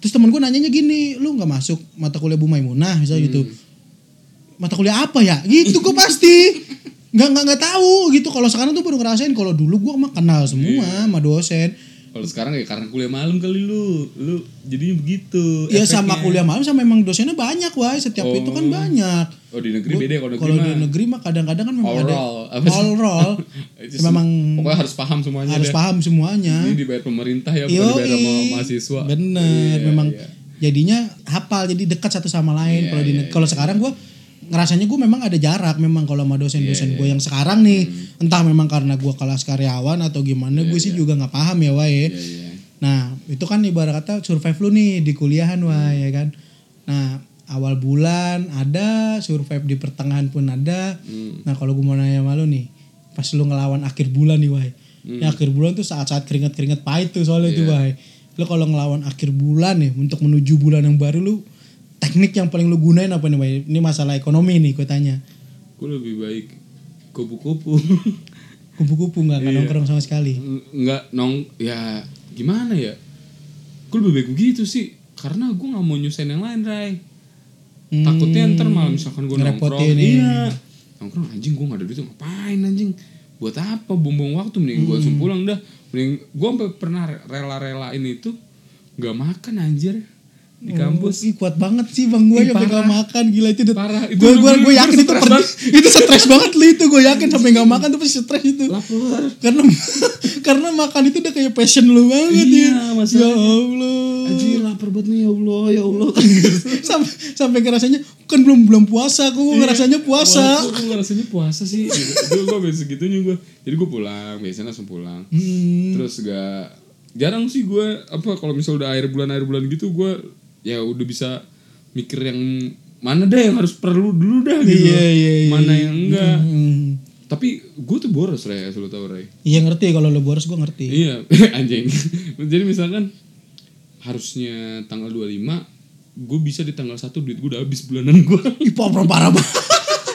Terus temen gue nanyanya gini, lu nggak masuk mata kuliah Bu Maimunah misalnya gitu. Mata kuliah apa ya? Gitu gue pasti. Nggak nggak nggak tahu gitu. Kalau sekarang tuh baru ngerasain. Kalau dulu gue mah kenal semua sama dosen. Kalau sekarang ya karena kuliah malam kali lu Lu jadinya begitu Ya efeknya. sama kuliah malam sama emang dosennya banyak wah. Setiap Oh. itu kan banyak. Oh di negeri beda ya kalau negeri Kalau di negeri mah kadang-kadang kan memang All ada roll. Apa all roll. Memang Pokoknya harus paham semuanya harus deh. paham semuanya. Ini dibayar pemerintah ya bukan dibayar sama mahasiswa Bener, Iya, memang iya. jadinya hafal jadi dekat satu sama lain. Iya, kalau di iya, kalau sekarang gue ngerasanya gue memang ada jarak memang kalau sama dosen-dosen Iya, gue yang sekarang nih entah memang karena gue kelas karyawan atau gimana gue sih juga nggak paham ya wae. Iya, iya. Nah itu kan ibarat kata survive lu nih di kuliahan wah ya kan. Nah awal bulan ada survive di pertengahan pun ada. Hmm. Nah kalau gue mau nanya sama lu nih pas lu ngelawan akhir bulan nih wah. Hmm. Ya akhir bulan tuh saat-saat keringet-keringet pahit tuh soalnya Iya. itu wah. Lu kalau ngelawan akhir bulan nih untuk menuju bulan yang baru lu teknik yang paling lu gunain apa nih? Ini masalah ekonomi nih gue tanya. Gue lebih baik kupu-kupu Kupu-kupu nggak nggak Iya. nongkrong sama sekali. Nggak nong Ya gimana ya Gue lebih baik begitu sih Karena gue gak mau nyusahin yang lain Ray Hmm, Takutnya ntar malah misalkan gue nongkrong nih. Iya Nongkrong anjing gue gak ada duit ngapain anjing Buat apa bumbung waktu Mending gue langsung pulang dah Mending gue sampai pernah rela-relain itu Gak makan anjir Di kampus. Ih, kuat banget sih bang. Gue yang gak parah. makan gila itu Parah. Itu gue gue gue yakin itu per- itu stres banget li itu gue yakin sampai nggak makan tuh pasti stres itu. Lapar karena karena makan itu udah kayak passion lu banget Iya, ya. masalahnya. ya Allah. Anjir lapar banget nih ya Allah ya Allah sampai sampai ngerasanya kan belum belum puasa aku ngerasanya puasa. Gue ngerasanya puasa sih. Gue gue biasa segitunya gue Jadi gue pulang Biasanya langsung pulang. Hmm. Terus gak Jarang sih gue Apa kalau misal udah air bulan Air bulan gitu Gue Ya udah bisa Mikir yang Mana deh yang harus perlu dulu dah gitu. Iya, iya, iya. Mana yang enggak. Hmm. Tapi gue tuh boros Ray Asal lu tau Ray. Iya ngerti. Kalau lu boros gue ngerti. Iya Anjing. Jadi misalkan Harusnya tanggal 25 Gue bisa di tanggal 1 Duit gue udah habis bulanan gue ih parah parah banget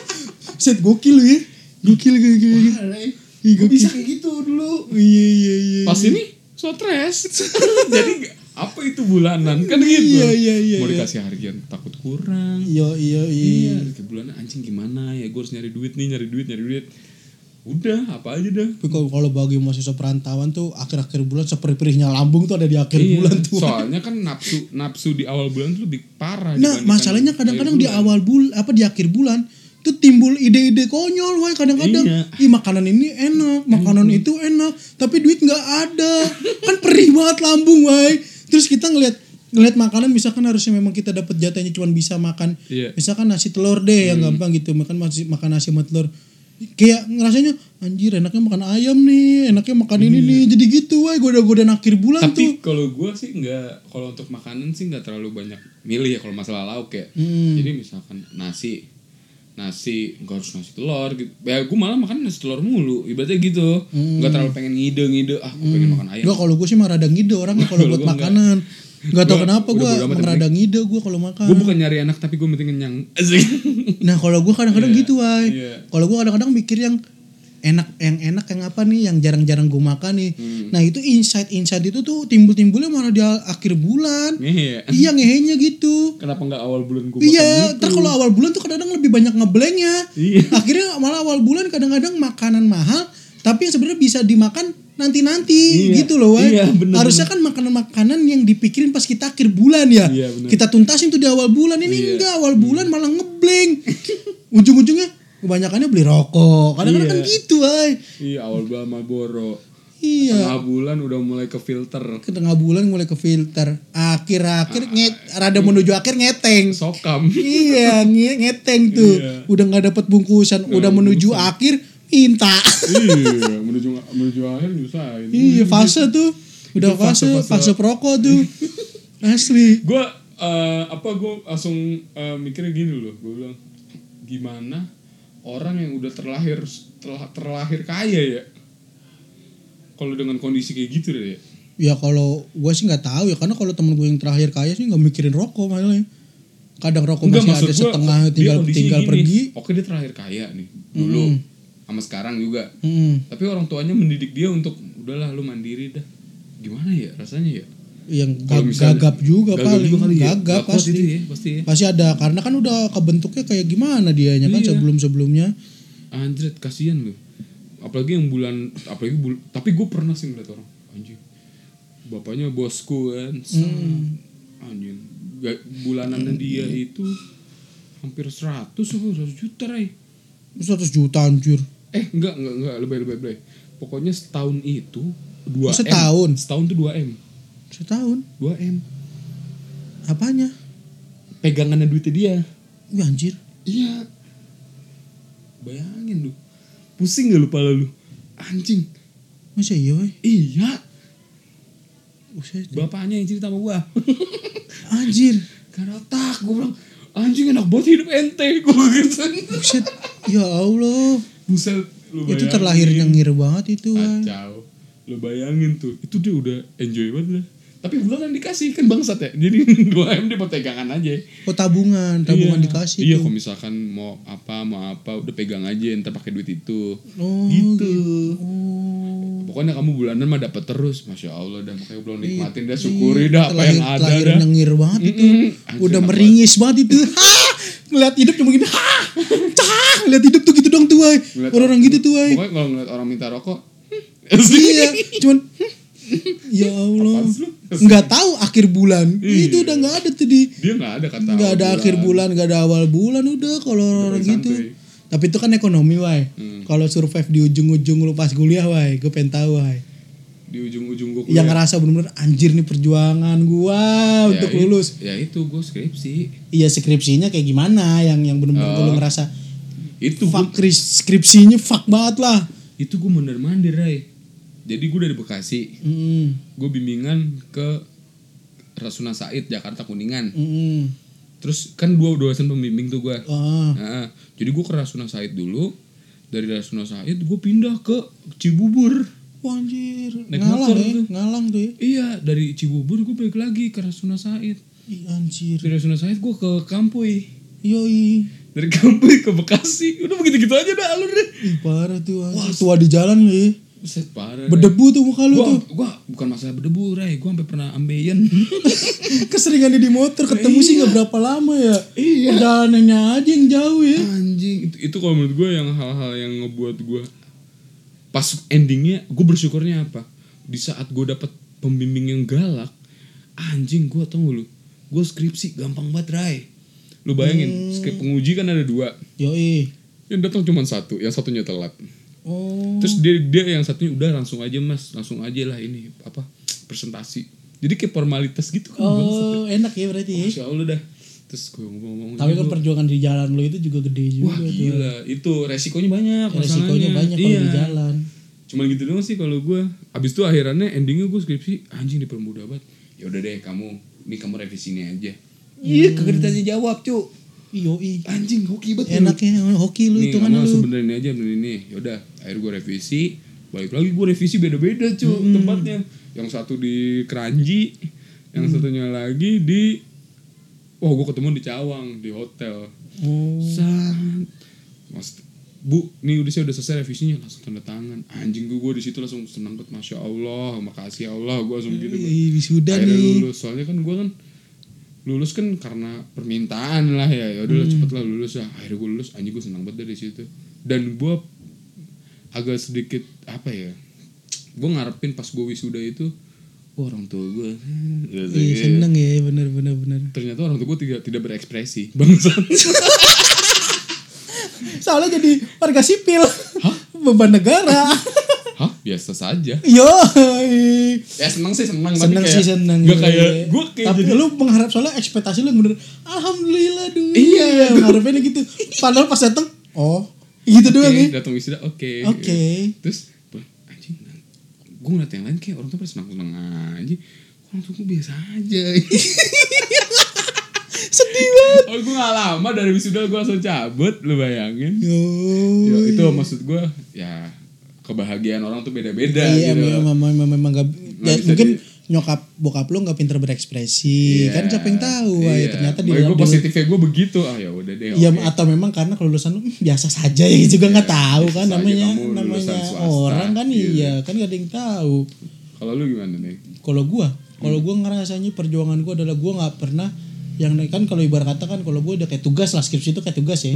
set gokil lu ya. Gokil gokil gokil. Gue bisa kayak gitu dulu. Iya iya iya pas ini stres jadi apa itu bulanan kan gitu Iya, iya, iya, mau iya. dikasih harian takut kurang iya iya iya iya ke bulanan anjing gimana ya gue harus nyari duit nih nyari duit nyari duit udah apa aja dah Tapi kalau kalau bagi mahasiswa perantauan tuh akhir-akhir bulan seperih-perihnya lambung tuh ada di akhir Iya, bulan tuh. soalnya kan nafsu nafsu di awal bulan tuh lebih parah Nah, masalahnya kadang-kadang di awal bulan apa di akhir bulan tuh timbul ide-ide konyol wah kadang-kadang Iya. ih makanan ini enak, makanan itu enak, tapi duit nggak ada. kan perih banget lambung wah. Terus kita ngelihat ngelihat makanan misalkan harusnya memang kita dapat jatahnya cuma bisa makan. Hmm. misalkan nasi telur deh yang gampang gitu makan nasi makan nasi sama telur kayak ngerasanya anjir enaknya makan ayam nih enaknya makan ini nih jadi gitu wah goda-goda akhir bulan tuh Hmm. tapi kalau gue sih nggak kalau untuk makanan sih nggak terlalu banyak milih ya kalau masalah lauk ya Hmm. jadi misalkan nasi nasi nggak harus nasi telur gitu ya gue malah makan nasi telur mulu ibaratnya gitu Hmm. nggak terlalu pengen ngide ngide ah gue pengen makan ayam Enggak kalau gue sih mah rada ngide orangnya kalau buat makanan. Tahu Gua kenapa gue bodo amat, emang yang rada ngide gue kalau makan. gue bukan nyari enak tapi gue penting kenyang. Nah kalau gue kadang-kadang Iya, gitu wai. iya. Kalau gue kadang-kadang mikir yang enak yang enak yang apa nih yang jarang-jarang gue makan nih. Hmm. Nah itu insight-insight itu tuh timbul-timbulnya malah di akhir bulan. Iya. iya ngehenya gitu. kenapa nggak awal bulan gue Iya, ntar kalau awal bulan tuh kadang-kadang lebih banyak ngeblanknya. Iya. Akhirnya malah awal bulan kadang-kadang makanan mahal, tapi yang sebenarnya bisa dimakan nanti-nanti Iya, gitu loh Wai. iya, bener, Harusnya kan makanan-makanan yang dipikirin pas kita akhir bulan ya. Iya, bener. kita tuntasin tuh di awal bulan ini Iya. enggak awal bulan malah ngebleng. Ujung-ujungnya kebanyakannya beli rokok. Kadang-kadang Iya. kan gitu Wai. Iya awal bulan Marlboro. Iya. Tengah bulan udah mulai ke filter. Ke tengah bulan mulai ke filter. Akhir-akhir nget rada menuju akhir ngeteng. Sokam. iya, nge- ngeteng tuh. Iya. Udah nggak dapet bungkusan, udah menuju akhir minta. iya menuju menuju akhir nyusahin. iya, fase tuh. Udah fase- fase, fase, fase- perokok tuh. Asli. Gue eh, apa gue langsung eh, mikirnya gini loh. Gue bilang gimana orang yang udah terlahir terlahir kaya ya. Kalau dengan kondisi kayak gitu deh ya. Ya kalau gue sih nggak tahu ya karena kalau temen gue yang terakhir kaya sih nggak mikirin rokok malah. Kadang rokok Enggak masih ada gua, setengah dia tinggal tinggal gini. pergi. Oke dia terakhir kaya nih dulu sama sekarang juga. Mm. Tapi orang tuanya mendidik dia untuk udahlah lu mandiri dah. Gimana ya rasanya ya? Yang gag- misalnya- gagap juga gagap paling. juga kali ya. Gagap pasti. itu ya, pasti ya. Pasti ada karena kan udah kebentuknya kayak gimana dianya kan Iya. sebelum-sebelumnya. Anjrit kasihan lu. Apalagi yang bulan apalagi bul tapi gue pernah sih ngeliat orang anjing. Bapaknya bosku kan. Hmm. Anjing. Ga- Bulanannya dia itu hampir 100 apa 100 juta ray. 100 juta anjir. Eh enggak enggak enggak lebih lebih lebih. Pokoknya setahun itu 2 Oh, setahun? Setahun tuh 2 M. Setahun. 2 M. Apanya? Pegangannya duitnya dia. Wih anjir. Iya. Bayangin lu. Pusing gak lu pala lu? Anjing. Masa iya weh? Iya. Buset. Bapaknya yang cerita sama gua. Anjir. Karena otak gua bilang anjing enak banget hidup ente gua gitu. Buset. Ya Allah. Buset lu Itu terlahir nyengir banget itu. Wai. Kacau. Lu bayangin tuh. Itu dia udah enjoy banget lah. Tapi bulanan dikasih kan bangsat ya. Jadi 2M dia buat pegangan aja. Oh tabungan, tabungan Iya. dikasih Iya kalau misalkan mau apa mau apa udah pegang aja ntar pakai duit itu. Oh, gitu. Oh. Pokoknya kamu bulanan mah dapat terus, masya Allah dah makanya belum nikmatin dah Iya, syukuri dah apa yang ada terlahir dah. nyengir banget itu. Anjir, Udah meringis banget itu. Ngeliat hidup cuma gini. Hah! Cah! Ngeliat hidup tuh gitu dong tuh, Orang-orang gitu tuh. Pokoknya kalau ngeliat orang minta rokok, iya, cuman ya Allah. Nggak tahu akhir bulan. Iya. Itu udah nggak ada tuh di dia nggak ada kata nggak ada awal akhir bulan, nggak ada awal bulan udah kalau orang gitu. Tapi itu kan ekonomi, Wai. Hmm. Kalau survive di ujung-ujung lu pas kuliah, Wai, gue pengen tahu, Wai. di ujung-ujung gue Yang ngerasa bener-bener anjir nih perjuangan gua untuk lulus. Ya itu gue skripsi. Iya skripsinya kayak gimana yang yang bener-bener Oh. lu ngerasa Itu gue fuck kris- skripsinya fuck banget lah. itu gue bener mandir Ray. Jadi gue dari Bekasi, Mm, gue bimbingan ke Rasuna Said Jakarta Kuningan. mm, Terus kan dua dosen pembimbing tuh gue. ah, Nah, jadi gue ke Rasuna Said dulu. Dari Rasuna Said gue pindah ke Cibubur. Wah, anjir, Naik ngalang motor ya, tuh. ngalang tuh ya. Iya, dari Cibubur gue balik lagi ke Rasuna Said. Ih, anjir. Dari Rasuna Said gue ke Kampuy. Yoi. Dari Kampuy ke Bekasi. Udah begitu-gitu aja dah alur deh. Ih, parah tuh anjir. Tua di jalan lu Buset parah. Berdebu tuh muka lu Gua, tuh. gua bukan masalah berdebu, Ray. Gua sampai pernah ambeien. Keseringan di motor ketemu sih nggak berapa lama ya. Iya. Perjalanannya aja yang jauh ya. Anjing, itu, itu kalau menurut gue yang hal-hal yang ngebuat gue pas endingnya gue bersyukurnya apa? Di saat gue dapet pembimbing yang galak, anjing gue tau lu? Gue skripsi gampang banget, Ray. Lu bayangin, skrip penguji kan ada dua. Yoi. Yang datang cuma satu, yang satunya telat. Oh. Terus dia dia yang satunya udah langsung aja mas, langsung aja lah ini apa presentasi. Jadi kayak formalitas gitu kan. Oh, enak ya berarti ya. Masya Allah dah. Terus gue ngomong-ngomong. Tapi "Ini kan perjuangan di jalan lo itu juga gede juga Wah tuh. gila, itu resikonya banyak. Resikonya masalahnya. banyak kalau Iya. di jalan. Cuman gitu doang sih kalau gue. Abis itu akhirannya endingnya gue skripsi anjing dipermudah banget. Ya udah deh kamu, ini kamu revisi ini aja. Iya, kagak ditanya jawab cu. Yoi. Anjing hoki banget. Enaknya hoki lu Nih, itu kan lu. langsung benerin aja benerin ini. Ya udah, akhirnya gue revisi. Balik lagi gue revisi beda-beda cu tempatnya. Yang satu di Keranji, yang satunya lagi di Wah, gue ketemu di Cawang di hotel. Oh. San. Mas, Bu, nih udah saya udah selesai revisinya langsung tanda tangan. Anjing gue gue di situ langsung senang banget, masya Allah, makasih ya Allah, gue langsung gitu. Ih, wisuda Akhirnya nih. lulus, soalnya kan gue kan lulus kan karena permintaan lah ya, ya udahlah cepet lah lulus ya. Akhirnya gue lulus, anjing gue senang banget dari situ. Dan gue agak sedikit apa ya, gue ngarepin pas gue wisuda itu wah orang tua gue Iya seneng ya bener bener bener. ternyata orang tua gue tidak tidak berekspresi bangsat Soalnya jadi warga sipil. Beban negara. hah biasa saja Yo. ya seneng sih seneng Seneng kayak sih seneng. gak kayak gue kayak Tapi jadi lu mengharap soalnya ekspektasi lu bener. Alhamdulillah dulu. Iya. Mengharapinnya gitu. Padahal pas dateng, oh gitu doang Oke, ya. datang wisuda oke Oke. terus gua, anjing gue ngeliat yang lain kayak orang tua pada senang senang aja orang tua gue biasa aja Sedih banget. oh gue gak lama dari wisuda gue langsung cabut lu bayangin Yo. ya, itu maksud gue ya kebahagiaan orang tuh beda-beda Iya, gitu memang, memang, memang gak, ya, mungkin di- nyokap bokap lu gak pinter berekspresi Iya, kan siapa yang tahu wah, iya. ternyata di dalam gue positifnya gue begitu ah ya udah deh Iya oke. atau memang karena kelulusan lu "Hmm, biasa saja ya juga nggak tahu kan Biasa aja namanya namanya swasta, orang kan gitu. iya kan gak ada yang tahu. kalau lu gimana nih Kalau gua, kalau gua ngerasanya perjuangan gua adalah gua nggak pernah yang kan kalau ibarat kata kan kalau gua udah kayak tugas lah skripsi itu kayak tugas ya.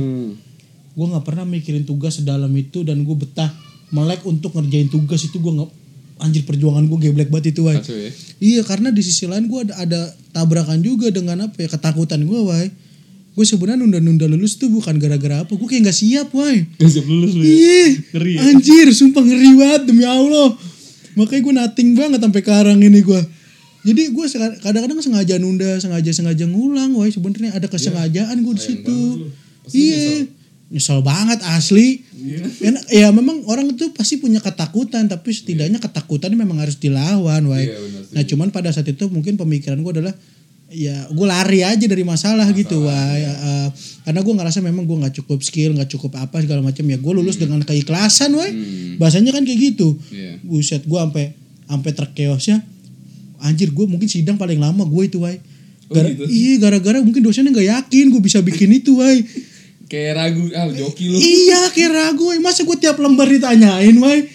Gua nggak pernah mikirin tugas sedalam itu dan gua betah melek untuk ngerjain tugas itu gua nggak anjir perjuangan gua geblek banget itu wai. ya Iya karena di sisi lain gue ada, ada tabrakan juga dengan apa ya ketakutan gue wai. Gue sebenarnya nunda-nunda lulus tuh bukan gara-gara apa. Gue kayak gak siap wai. gak siap lulus lu ya? Iya. Ngeri ya? Anjir sumpah ngeri banget demi Allah. Makanya gue nating banget sampai sekarang ini gue. Jadi gue kadang-kadang sengaja nunda, sengaja-sengaja ngulang wai. Sebenarnya ada kesengajaan gue di situ. Iya. Nyesel banget asli. Kan, ya memang orang itu pasti punya ketakutan tapi setidaknya ketakutan memang harus dilawan wai. Iya, benar, nah cuman pada saat itu mungkin pemikiran gue adalah ya gue lari aja dari masalah, gitu wai. Eh, karena gue ngerasa memang gue nggak cukup skill nggak cukup apa segala macam ya gue lulus dengan keikhlasan wai. Bahasanya kan kayak gitu. Iya. Buset gue sampai sampai terkeosnya anjir gue mungkin sidang paling lama gue itu wai. Oh, Gara- gitu? Iya gara-gara mungkin dosennya nggak yakin gue bisa bikin itu wai. kayak ragu ah joki lu. Iya kayak ragu. Masa gue tiap lembar ditanyain woy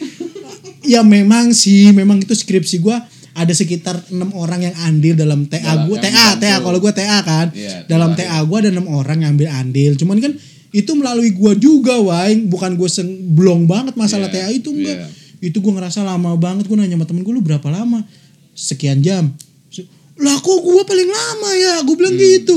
Ya memang sih. Memang itu skripsi gue Ada sekitar enam orang yang andil dalam TA gue TA. TA Kalau gue TA kan. Iya, Dalam. TA gue ada enam orang yang ambil andil. Cuman kan itu melalui gue juga woy Bukan gue blong banget masalah Iya, TA itu enggak. iya. Itu gue ngerasa lama banget Gue nanya sama temen gue lu berapa lama? Sekian jam lah kok gue paling lama ya? Gue bilang Hmm, gitu.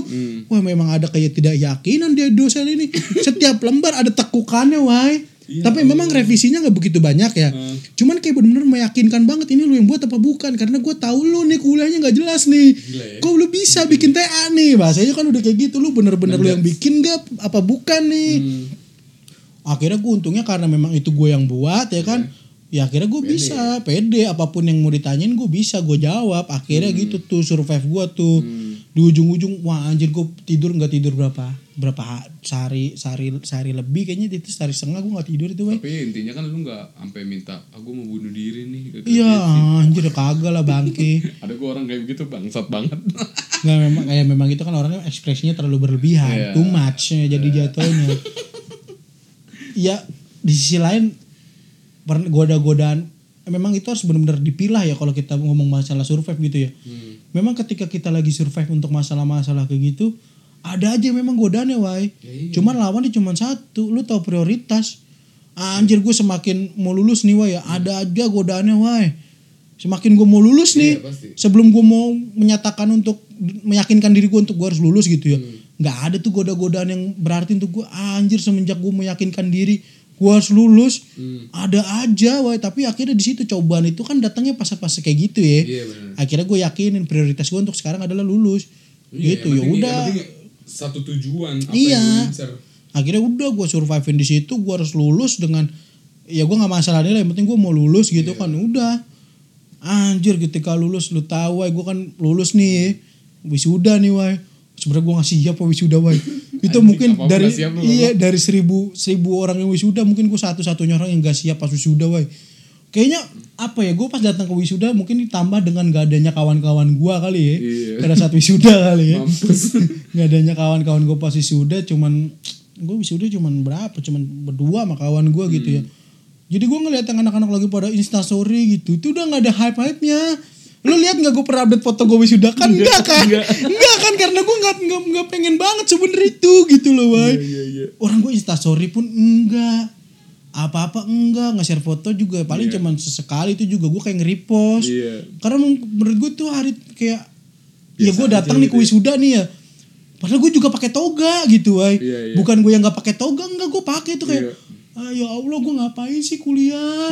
wah memang ada kayak tidak yakinan dia dosen ini. Setiap lembar ada tekukannya why Iya, tapi memang revisinya nggak begitu banyak ya. Hmm. cuman kayak bener-bener meyakinkan banget ini lu yang buat apa bukan? Karena gue tahu lu nih kuliahnya nggak jelas nih. Gila ya. kok lu bisa bikin TA nih? Bahasanya kan udah kayak gitu. Lu bener-bener lu yang bikin gak apa bukan nih? Hmm. akhirnya gue untungnya karena memang itu gue yang buat ya kan ya akhirnya gue bisa pede. Apa pun yang mau ditanyain gue bisa gue jawab. Akhirnya gitu tuh survive gue tuh. Di ujung-ujung wah anjir gue tidur nggak tidur berapa berapa ha- sehari sehari sehari lebih kayaknya itu sehari setengah gue nggak tidur itu Wey. tapi intinya kan lu nggak sampai minta aku mau bunuh diri nih. Kayak iya gitu. anjir kagak lah bangke. Ada gua orang kayak begitu bangsat banget. Nggak memang kayak memang itu kan orangnya ekspresinya terlalu berlebihan. Iya. too much jadi jatuhnya. Ya di sisi lain goda-godaan memang itu harus benar-benar dipilah ya kalau kita ngomong masalah survive gitu ya. Memang ketika kita lagi survive untuk masalah-masalah kayak gitu ada aja memang godaannya wai. Cuman lawannya cuma satu lu tahu prioritas. Anjir gue semakin mau lulus nih wai. Ya ada aja godaannya wai. Semakin gue mau lulus nih Iya, pasti. sebelum gue mau menyatakan untuk meyakinkan diri gue untuk gue harus lulus gitu ya. Nggak ada tuh goda-godaan yang berarti untuk gue anjir semenjak gue meyakinkan diri gue harus lulus. Ada aja wah tapi akhirnya di situ cobaan itu kan datangnya pas-pas kayak gitu ya. Iya, benar. akhirnya gue yakinin prioritas gue untuk sekarang adalah lulus. Iya, gitu ya udah. satu tujuan apa Iya. yang akhirnya udah gue survivein di situ gue harus lulus dengan ya gue nggak masalah nilai yang penting gue mau lulus gitu Iya. kan udah. Anjir ketika lulus lu tahu gue kan lulus nih. Wisuda nih wai sebenarnya gue nggak siap wisuda wai itu Anjing, mungkin dari siap iya dari seribu seribu orang yang wisuda mungkin gue satu satunya orang yang gak siap pas wisuda wai kayaknya apa ya gue pas datang ke wisuda mungkin ditambah dengan gak adanya kawan-kawan gue kali ya Iya. pada saat wisuda kali ya. Nggak adanya kawan-kawan gue pas wisuda cuman gue wisuda cuman berapa? Cuman berdua sama kawan gue gitu ya. Jadi gue ngeliat yang anak-anak lagi pada instastory gitu itu udah nggak ada hype hype nya lu lihat nggak gue pernah update foto gue wisuda kan enggak, kan enggak. kan karena gue nggak nggak pengen banget sebenernya itu gitu loh wai iya iya orang gue instastory pun enggak apa-apa enggak nge-share foto juga paling Iya. cuman sesekali itu juga gue kayak nge-repost Iya. karena men- menurut gue tuh hari kayak ya Biasa gue aja datang nih gitu ya. wisuda nih ya padahal gue juga pakai toga gitu ay Iya, iya. bukan gue yang nggak pakai toga enggak gue pakai tuh kayak Iya. Ah, ya Allah gue ngapain sih kuliah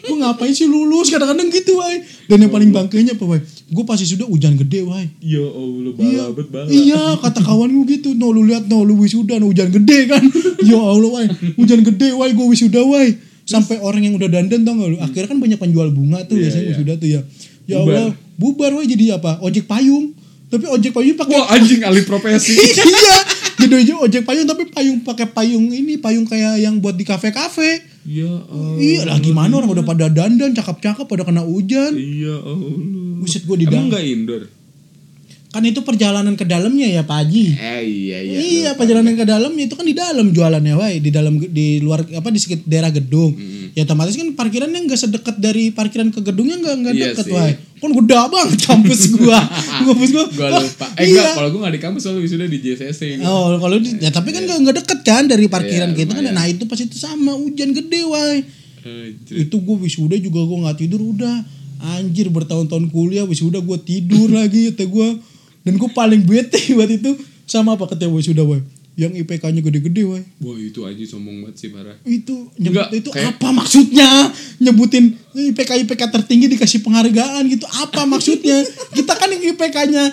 gue ngapain sih lulus kadang-kadang gitu ay dan yang paling bangkainya apa way gue pasti sudah hujan gede way Ya Allah Iya, balabet bala. iya kata kawan gue gitu. No lu lihat no lu wisuda no hujan gede kan. ya Allah wai, hujan gede wai gue wisuda wai. Sampai orang yang udah dandan tau gak lu. Akhirnya kan banyak penjual bunga tuh Iya, biasanya iya. wisuda tuh ya. Ya Bubar. Allah, bubar wai jadi apa? Ojek payung. Tapi ojek payung pakai Wah anjing alih profesi. iya. Jadi aja ojek payung tapi payung pakai payung ini payung kayak yang buat di kafe-kafe. ya Allah. Iya lah gimana orang udah pada dandan cakep-cakep pada kena hujan. Iya Allah. Buset gue di Emang dalam. nggak indoor? Kan itu perjalanan ke dalamnya ya Pak Haji. Eh iya iya. Iya, lupa. perjalanan ke dalamnya itu kan di dalam jualannya, wai, di dalam di luar apa di sekitar daerah gedung. Ya otomatis kan parkirannya nggak sedekat dari parkiran ke gedungnya nggak nggak Iya deket, wai. Kan gede banget kampus gua. kampus gua. Gua wah, lupa. Eh iya. enggak, kalau gua nggak di kampus soalnya wisuda di JCC gitu. Oh, kalau di, ya tapi kan nggak nggak deket kan dari parkiran Iya, kita kan. Nah, itu pas itu sama hujan gede, wai. Anjir. Itu gua wisuda juga gua nggak tidur udah. Anjir bertahun-tahun kuliah wisuda gua tidur lagi kata gua. Dan gua paling bete buat itu sama apa kata wisuda, wai. Yang IPK-nya gede-gede, wai. Wah itu anjing sombong banget sih parah. itu nyebut Enggak, itu kayak- apa maksudnya? Nyebutin IPK IPK tertinggi dikasih penghargaan gitu. Apa maksudnya? Kita kan yang IPK-nya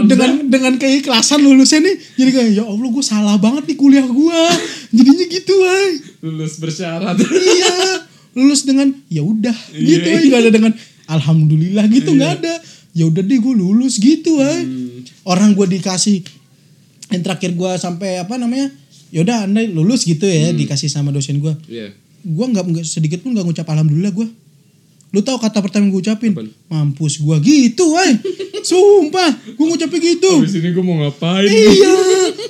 dengan dengan keikhlasan lulusnya nih jadi kayak ya Allah gue salah banget nih kuliah gue jadinya gitu ay Lulus bersyarat. iya lulus dengan ya udah Iya. gitu ay nggak ada dengan alhamdulillah gitu nggak ada. Ya udah deh gue lulus gitu ay orang gue dikasih yang terakhir gue sampai apa namanya ya udah anda lulus gitu ya dikasih sama dosen gue Iya. gue nggak nggak sedikit pun nggak ngucap alhamdulillah gue lu tahu kata pertama gue ucapin? Apaan? mampus gue gitu ay sumpah gue ngucapnya gitu. Habis ini gua mau ngapain? iya.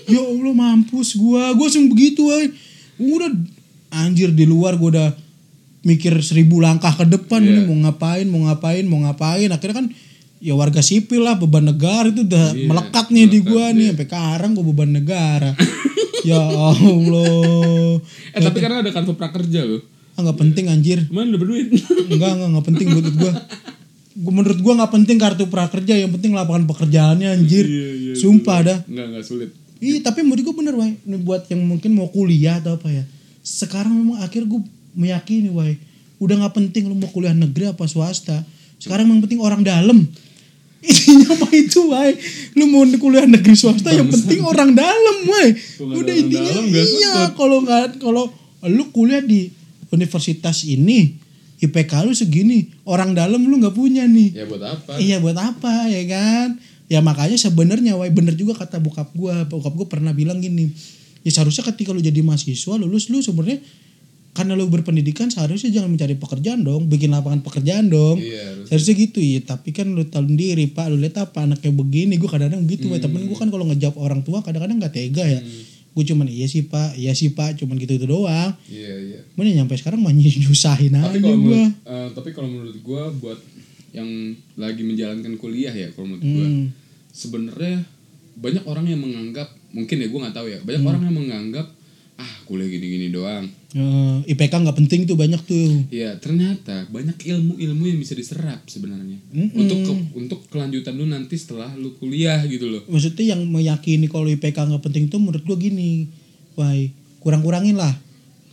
Ya allah mampus gue gue langsung begitu ay udah anjir di luar gue udah mikir seribu langkah ke depan. Iya. ini mau ngapain mau ngapain mau ngapain. Akhirnya kan ya warga sipil lah beban negara itu udah Iya, melekat nih di gue nih iya. sampai sekarang gue beban negara. Ya allah. Eh tapi karena ada kartu prakerja loh. ah nggak penting anjir. Mana dapat duit? enggak enggak enggak penting buat gua. Gua- menurut gua nggak penting kartu prakerja yang penting lapangan pekerjaannya anjir. Iya, iya, sumpah dah. Enggak enggak sulit. iya tapi menurut gua bener wai. Ini buat yang mungkin mau kuliah atau apa ya. Sekarang memang akhir gua meyakini wai. Udah nggak penting lu mau kuliah negeri apa swasta. Sekarang yang penting orang dalam intinya mah itu wai lu mau kuliah negeri swasta yang penting orang dalam wai udah intinya dalam iya kalau nggak kalau lu kuliah di universitas ini IPK lu segini orang dalam lu nggak punya nih. Ya buat apa? iya buat apa ya kan? Ya makanya sebenarnya wai bener juga kata bokap gua. Bokap gua pernah bilang gini ya seharusnya ketika lu jadi mahasiswa lulus lu sebenarnya karena lu berpendidikan seharusnya jangan mencari pekerjaan dong. Bikin lapangan pekerjaan dong. Iya, harus. seharusnya gitu ya tapi kan lu tahu sendiri pak lu lihat apa anaknya begini gua kadang-kadang gitu Wai. temen gua kan kalau ngejawab orang tua kadang-kadang nggak tega ya. Gue cuman iya sih pak. Iya sih pak. Cuman gitu itu doang. Iya iya. mana nyampe sekarang mah nyusahin Tapi aja kalau gua. menurut, eh, tapi kalau menurut gua buat yang lagi menjalankan kuliah ya kalau menurut Hmm. sebenarnya banyak orang yang menganggap mungkin ya gua nggak tahu ya. Banyak Hmm. orang yang menganggap ah kuliah gini-gini doang. Eh, IPK nggak penting tuh banyak tuh. Ya ternyata banyak ilmu-ilmu yang bisa diserap sebenarnya. Mm-mm. untuk ke- untuk kelanjutan lu nanti setelah lu kuliah gitu loh. Maksudnya yang meyakini kalau IPK nggak penting tuh menurut gua gini why kurang-kurangin lah.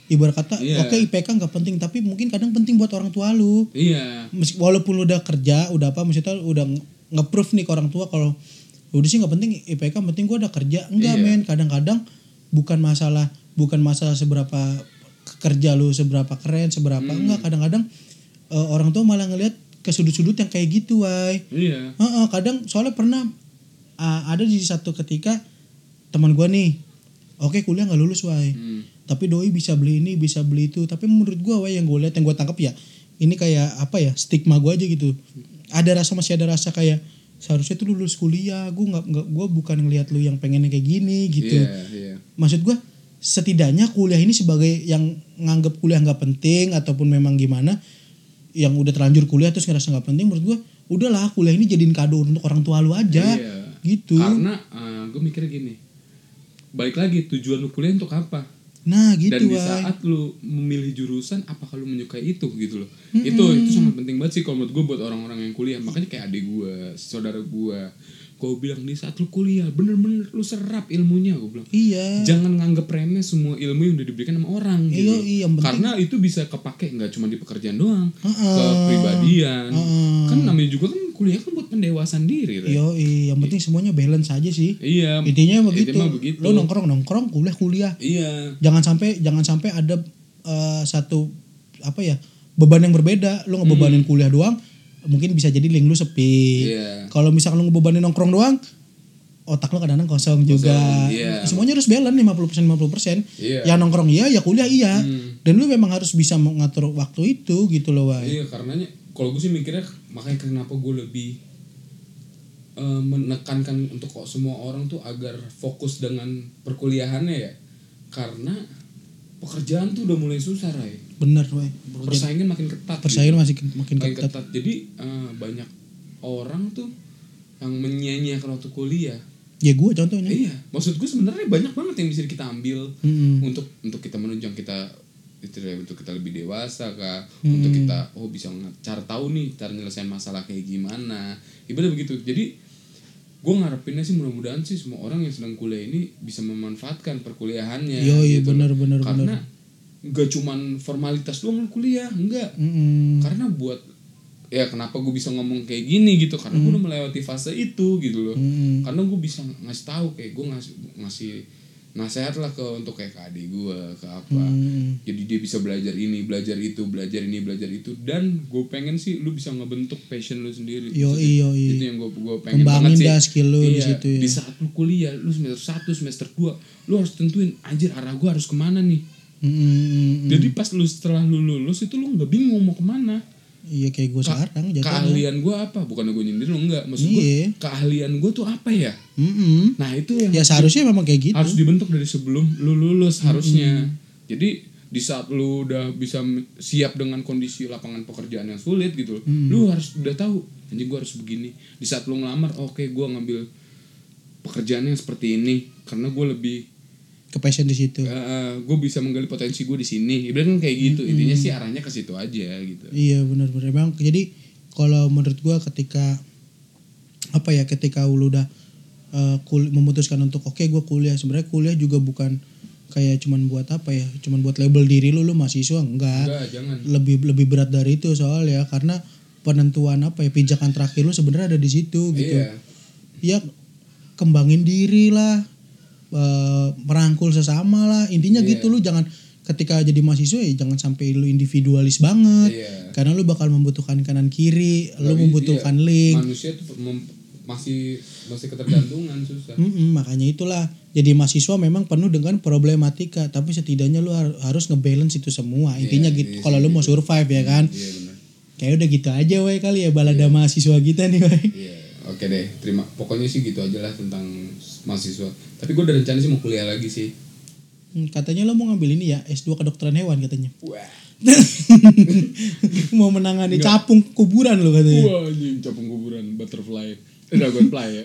Ibarat kata Iya. oke IPK nggak penting tapi mungkin kadang penting buat orang tua lu. Iya. Meski- walaupun lu udah kerja udah apa maksudnya udah nge-proof nih ke orang tua kalau udah sih nggak penting IPK penting gua udah kerja. Enggak Iya. men. Kadang-kadang bukan masalah bukan masalah seberapa kerja lu seberapa keren seberapa Hmm. enggak. Kadang-kadang eh, orang tua malah ngelihat ke sudut-sudut yang kayak gitu wai. Iya. Heeh, kadang soalnya pernah ah, ada di satu ketika teman gua nih oke kuliah nggak lulus wai. Hmm. tapi doi bisa beli ini bisa beli itu. Tapi menurut gua wah yang gue lihat yang gue tangkap ya ini kayak apa ya stigma gua aja gitu. Ada rasa masih ada rasa kayak seharusnya tuh lulus kuliah gue nggak nggak gue bukan ngelihat lu yang pengennya kayak gini gitu. Iya iya. Maksud gua setidaknya kuliah ini sebagai yang nganggap kuliah nggak penting ataupun memang gimana yang udah terlanjur kuliah terus ngerasa nggak penting menurut gua udahlah kuliah ini jadiin kado untuk orang tua lu aja. Iya. gitu. Karena gue mikirnya gini balik lagi tujuan lu kuliah untuk apa? Nah gitu dan di Wai. saat lu memilih jurusan apakah lu menyukai itu gitu loh. Itu itu sangat penting banget sih kalau menurut gue buat orang-orang yang kuliah. Makanya kayak adik gue saudara gue gue bilang di saat lu kuliah bener-bener lu serap ilmunya gue bilang iya jangan nganggep remeh semua ilmu yang udah diberikan sama orang gitu Iya, iya, karena itu bisa kepake nggak cuma di pekerjaan doang Heeh. kepribadian Heeh. kan namanya juga kan kuliah kan buat pendewasaan diri Re. Yo, yang penting semuanya balance aja sih. iya Intinya begitu. intinya begitu Lo nongkrong nongkrong, kuliah kuliah. iya Jangan sampai jangan sampai ada eh, satu apa ya beban yang berbeda. Lo ngebebanin kuliah doang, mungkin bisa jadi link lu sepi. iya Kalau misalkan lo ngebebanin nongkrong doang, otak lo kadang-kadang kosong juga. iya. Semuanya harus balance 50% 50%. Iya. Ya nongkrong iya, ya kuliah iya. Hmm. Dan lu memang harus bisa mengatur waktu itu gitu loh, Wai. Iya karenanya kalau gue sih mikirnya makanya kenapa gue lebih eh, menekankan untuk kok semua orang tuh agar fokus dengan perkuliahannya ya karena pekerjaan tuh udah mulai susah Ray Bener, Wai. persaingan makin ketat Persaingan masih makin gitu. makin ketat. ketat jadi eh, banyak orang tuh yang menyia-nyiakan waktu kuliah Ya gue contohnya. iya maksud gue sebenarnya banyak banget yang bisa kita ambil Mm-mm. untuk untuk kita menunjang kita itu ya, untuk kita lebih dewasa kah Hmm. untuk kita oh bisa cara tahu nih cara nyelesain masalah kayak gimana ibadah begitu jadi gue ngarepinnya sih mudah-mudahan sih semua orang yang sedang kuliah ini bisa memanfaatkan perkuliahannya Yo, iya gitu. bener bener karena bener. nggak cuman formalitas doang lu kuliah enggak Mm-mm. karena buat ya kenapa gue bisa ngomong kayak gini gitu karena gue udah melewati fase itu gitu loh Mm-mm. karena gue bisa ngasih tahu kayak gue ngasih ngasih nasihat lah ke untuk kayak ke adik gue ke apa. Mm-mm. jadi dia bisa belajar ini belajar itu belajar ini belajar itu. Dan gue pengen sih lu bisa ngebentuk passion lu sendiri. Yo, iyo, itu yang gue gue pengen Kembangin banget sih. dah skill lu di Iya, situ ya. di saat lu kuliah lu semester 1 semester 2 lu harus tentuin anjir arah gue harus ke mana nih? Mm-mm. jadi pas lu setelah lu lulus itu lu nggak bingung mau ke mana Iya kayak gue sekarang keahlian gue apa? Bukan gue nyindir lu enggak. Maksud gue Iya. keahlian gue tuh apa ya? Mm-mm. nah itu yang Ya seharusnya memang kayak gitu. harus dibentuk dari sebelum lu lulus harusnya. Jadi di saat lu udah bisa siap dengan kondisi lapangan pekerjaan yang sulit gitu loh, lu harus udah tahu anjing gue harus begini. Di saat lu ngelamar oke gue ngambil pekerjaan yang seperti ini karena gue lebih Ke passion di situ. gue bisa menggali potensi gue di sini. Ibaratnya kan kayak gitu intinya sih arahnya ke situ aja gitu. Iya benar-benar. Memang jadi kalau menurut gua ketika apa ya ketika lu udah eh, kul- memutuskan untuk oke gua kuliah. Sebenarnya kuliah juga bukan kayak cuman buat apa ya cuman buat label diri lu lu mahasiswa enggak. Enggak jangan. Lebih lebih berat dari itu soal ya karena penentuan apa ya pijakan terakhir lu sebenarnya ada di situ gitu. Iya. Ya kembangin diri lah eh, merangkul sesama lah. Intinya Iya. gitu lu jangan ketika jadi mahasiswa ya jangan sampai lu individualis banget. Iya. Karena lu bakal membutuhkan kanan kiri lu Tapi, membutuhkan iya, link. manusia tuh mem- masih masih ketergantungan susah. Mm-mm, makanya itulah. Jadi mahasiswa memang penuh dengan problematika tapi setidaknya lu har- harus ngebalance itu semua. Intinya gitu iya, kalau lu mau survive ya kan? Iya benar. Kayak udah gitu aja weh kali ya balada mahasiswa kita nih Iya, oke deh. Terima. Pokoknya sih gitu aja lah tentang mahasiswa. Tapi gue udah rencana sih mau kuliah lagi sih. Hmm, katanya lo mau ngambil ini ya S2 kedokteran hewan katanya Wah. mau menangani capung kuburan lo katanya Wah, anjing capung kuburan butterfly. Dragonfly ya.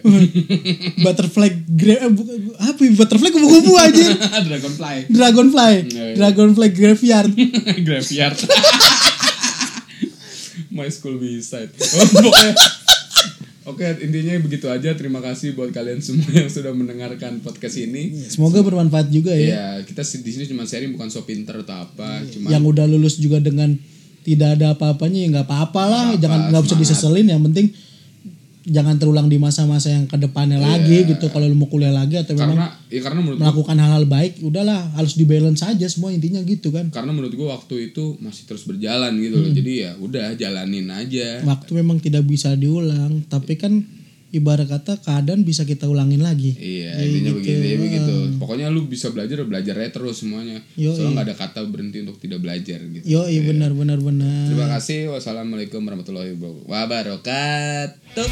butterfly gra eh, apa ya? butterfly kubu-kubu aja dragonfly. dragonfly Iya, iya. dragonfly graveyard Graveyard. My school beside. Oh. Oke, intinya begitu aja. Terima kasih buat kalian semua yang sudah mendengarkan podcast ini. semoga bermanfaat juga ya Iya, kita di sini cuma sharing bukan so pinter atau apa, cuma yang udah lulus juga dengan tidak ada apa-apanya ya nggak apa-apa lah Nggak jangan apa, nggak usah diseselin yang penting jangan terulang di masa-masa yang ke depannya lagi gitu. Kalau lu mau kuliah lagi atau memang karena ya karena menurut melakukan hal-hal baik udahlah harus di balance saja semua intinya gitu kan. Karena menurut gua waktu itu masih terus berjalan gitu loh. Jadi ya udah jalanin aja. Waktu memang tidak bisa diulang tapi kan ibarat kata keadaan bisa kita ulangin lagi. Iya Ya, intinya gitu. begitu ya begitu. Pokoknya lu bisa belajar belajar aja terus semuanya. Yoi. soalnya nggak ada kata berhenti untuk tidak belajar gitu. Yo iya. benar benar benar. Terima kasih. Wassalamualaikum warahmatullahi wabarakatuh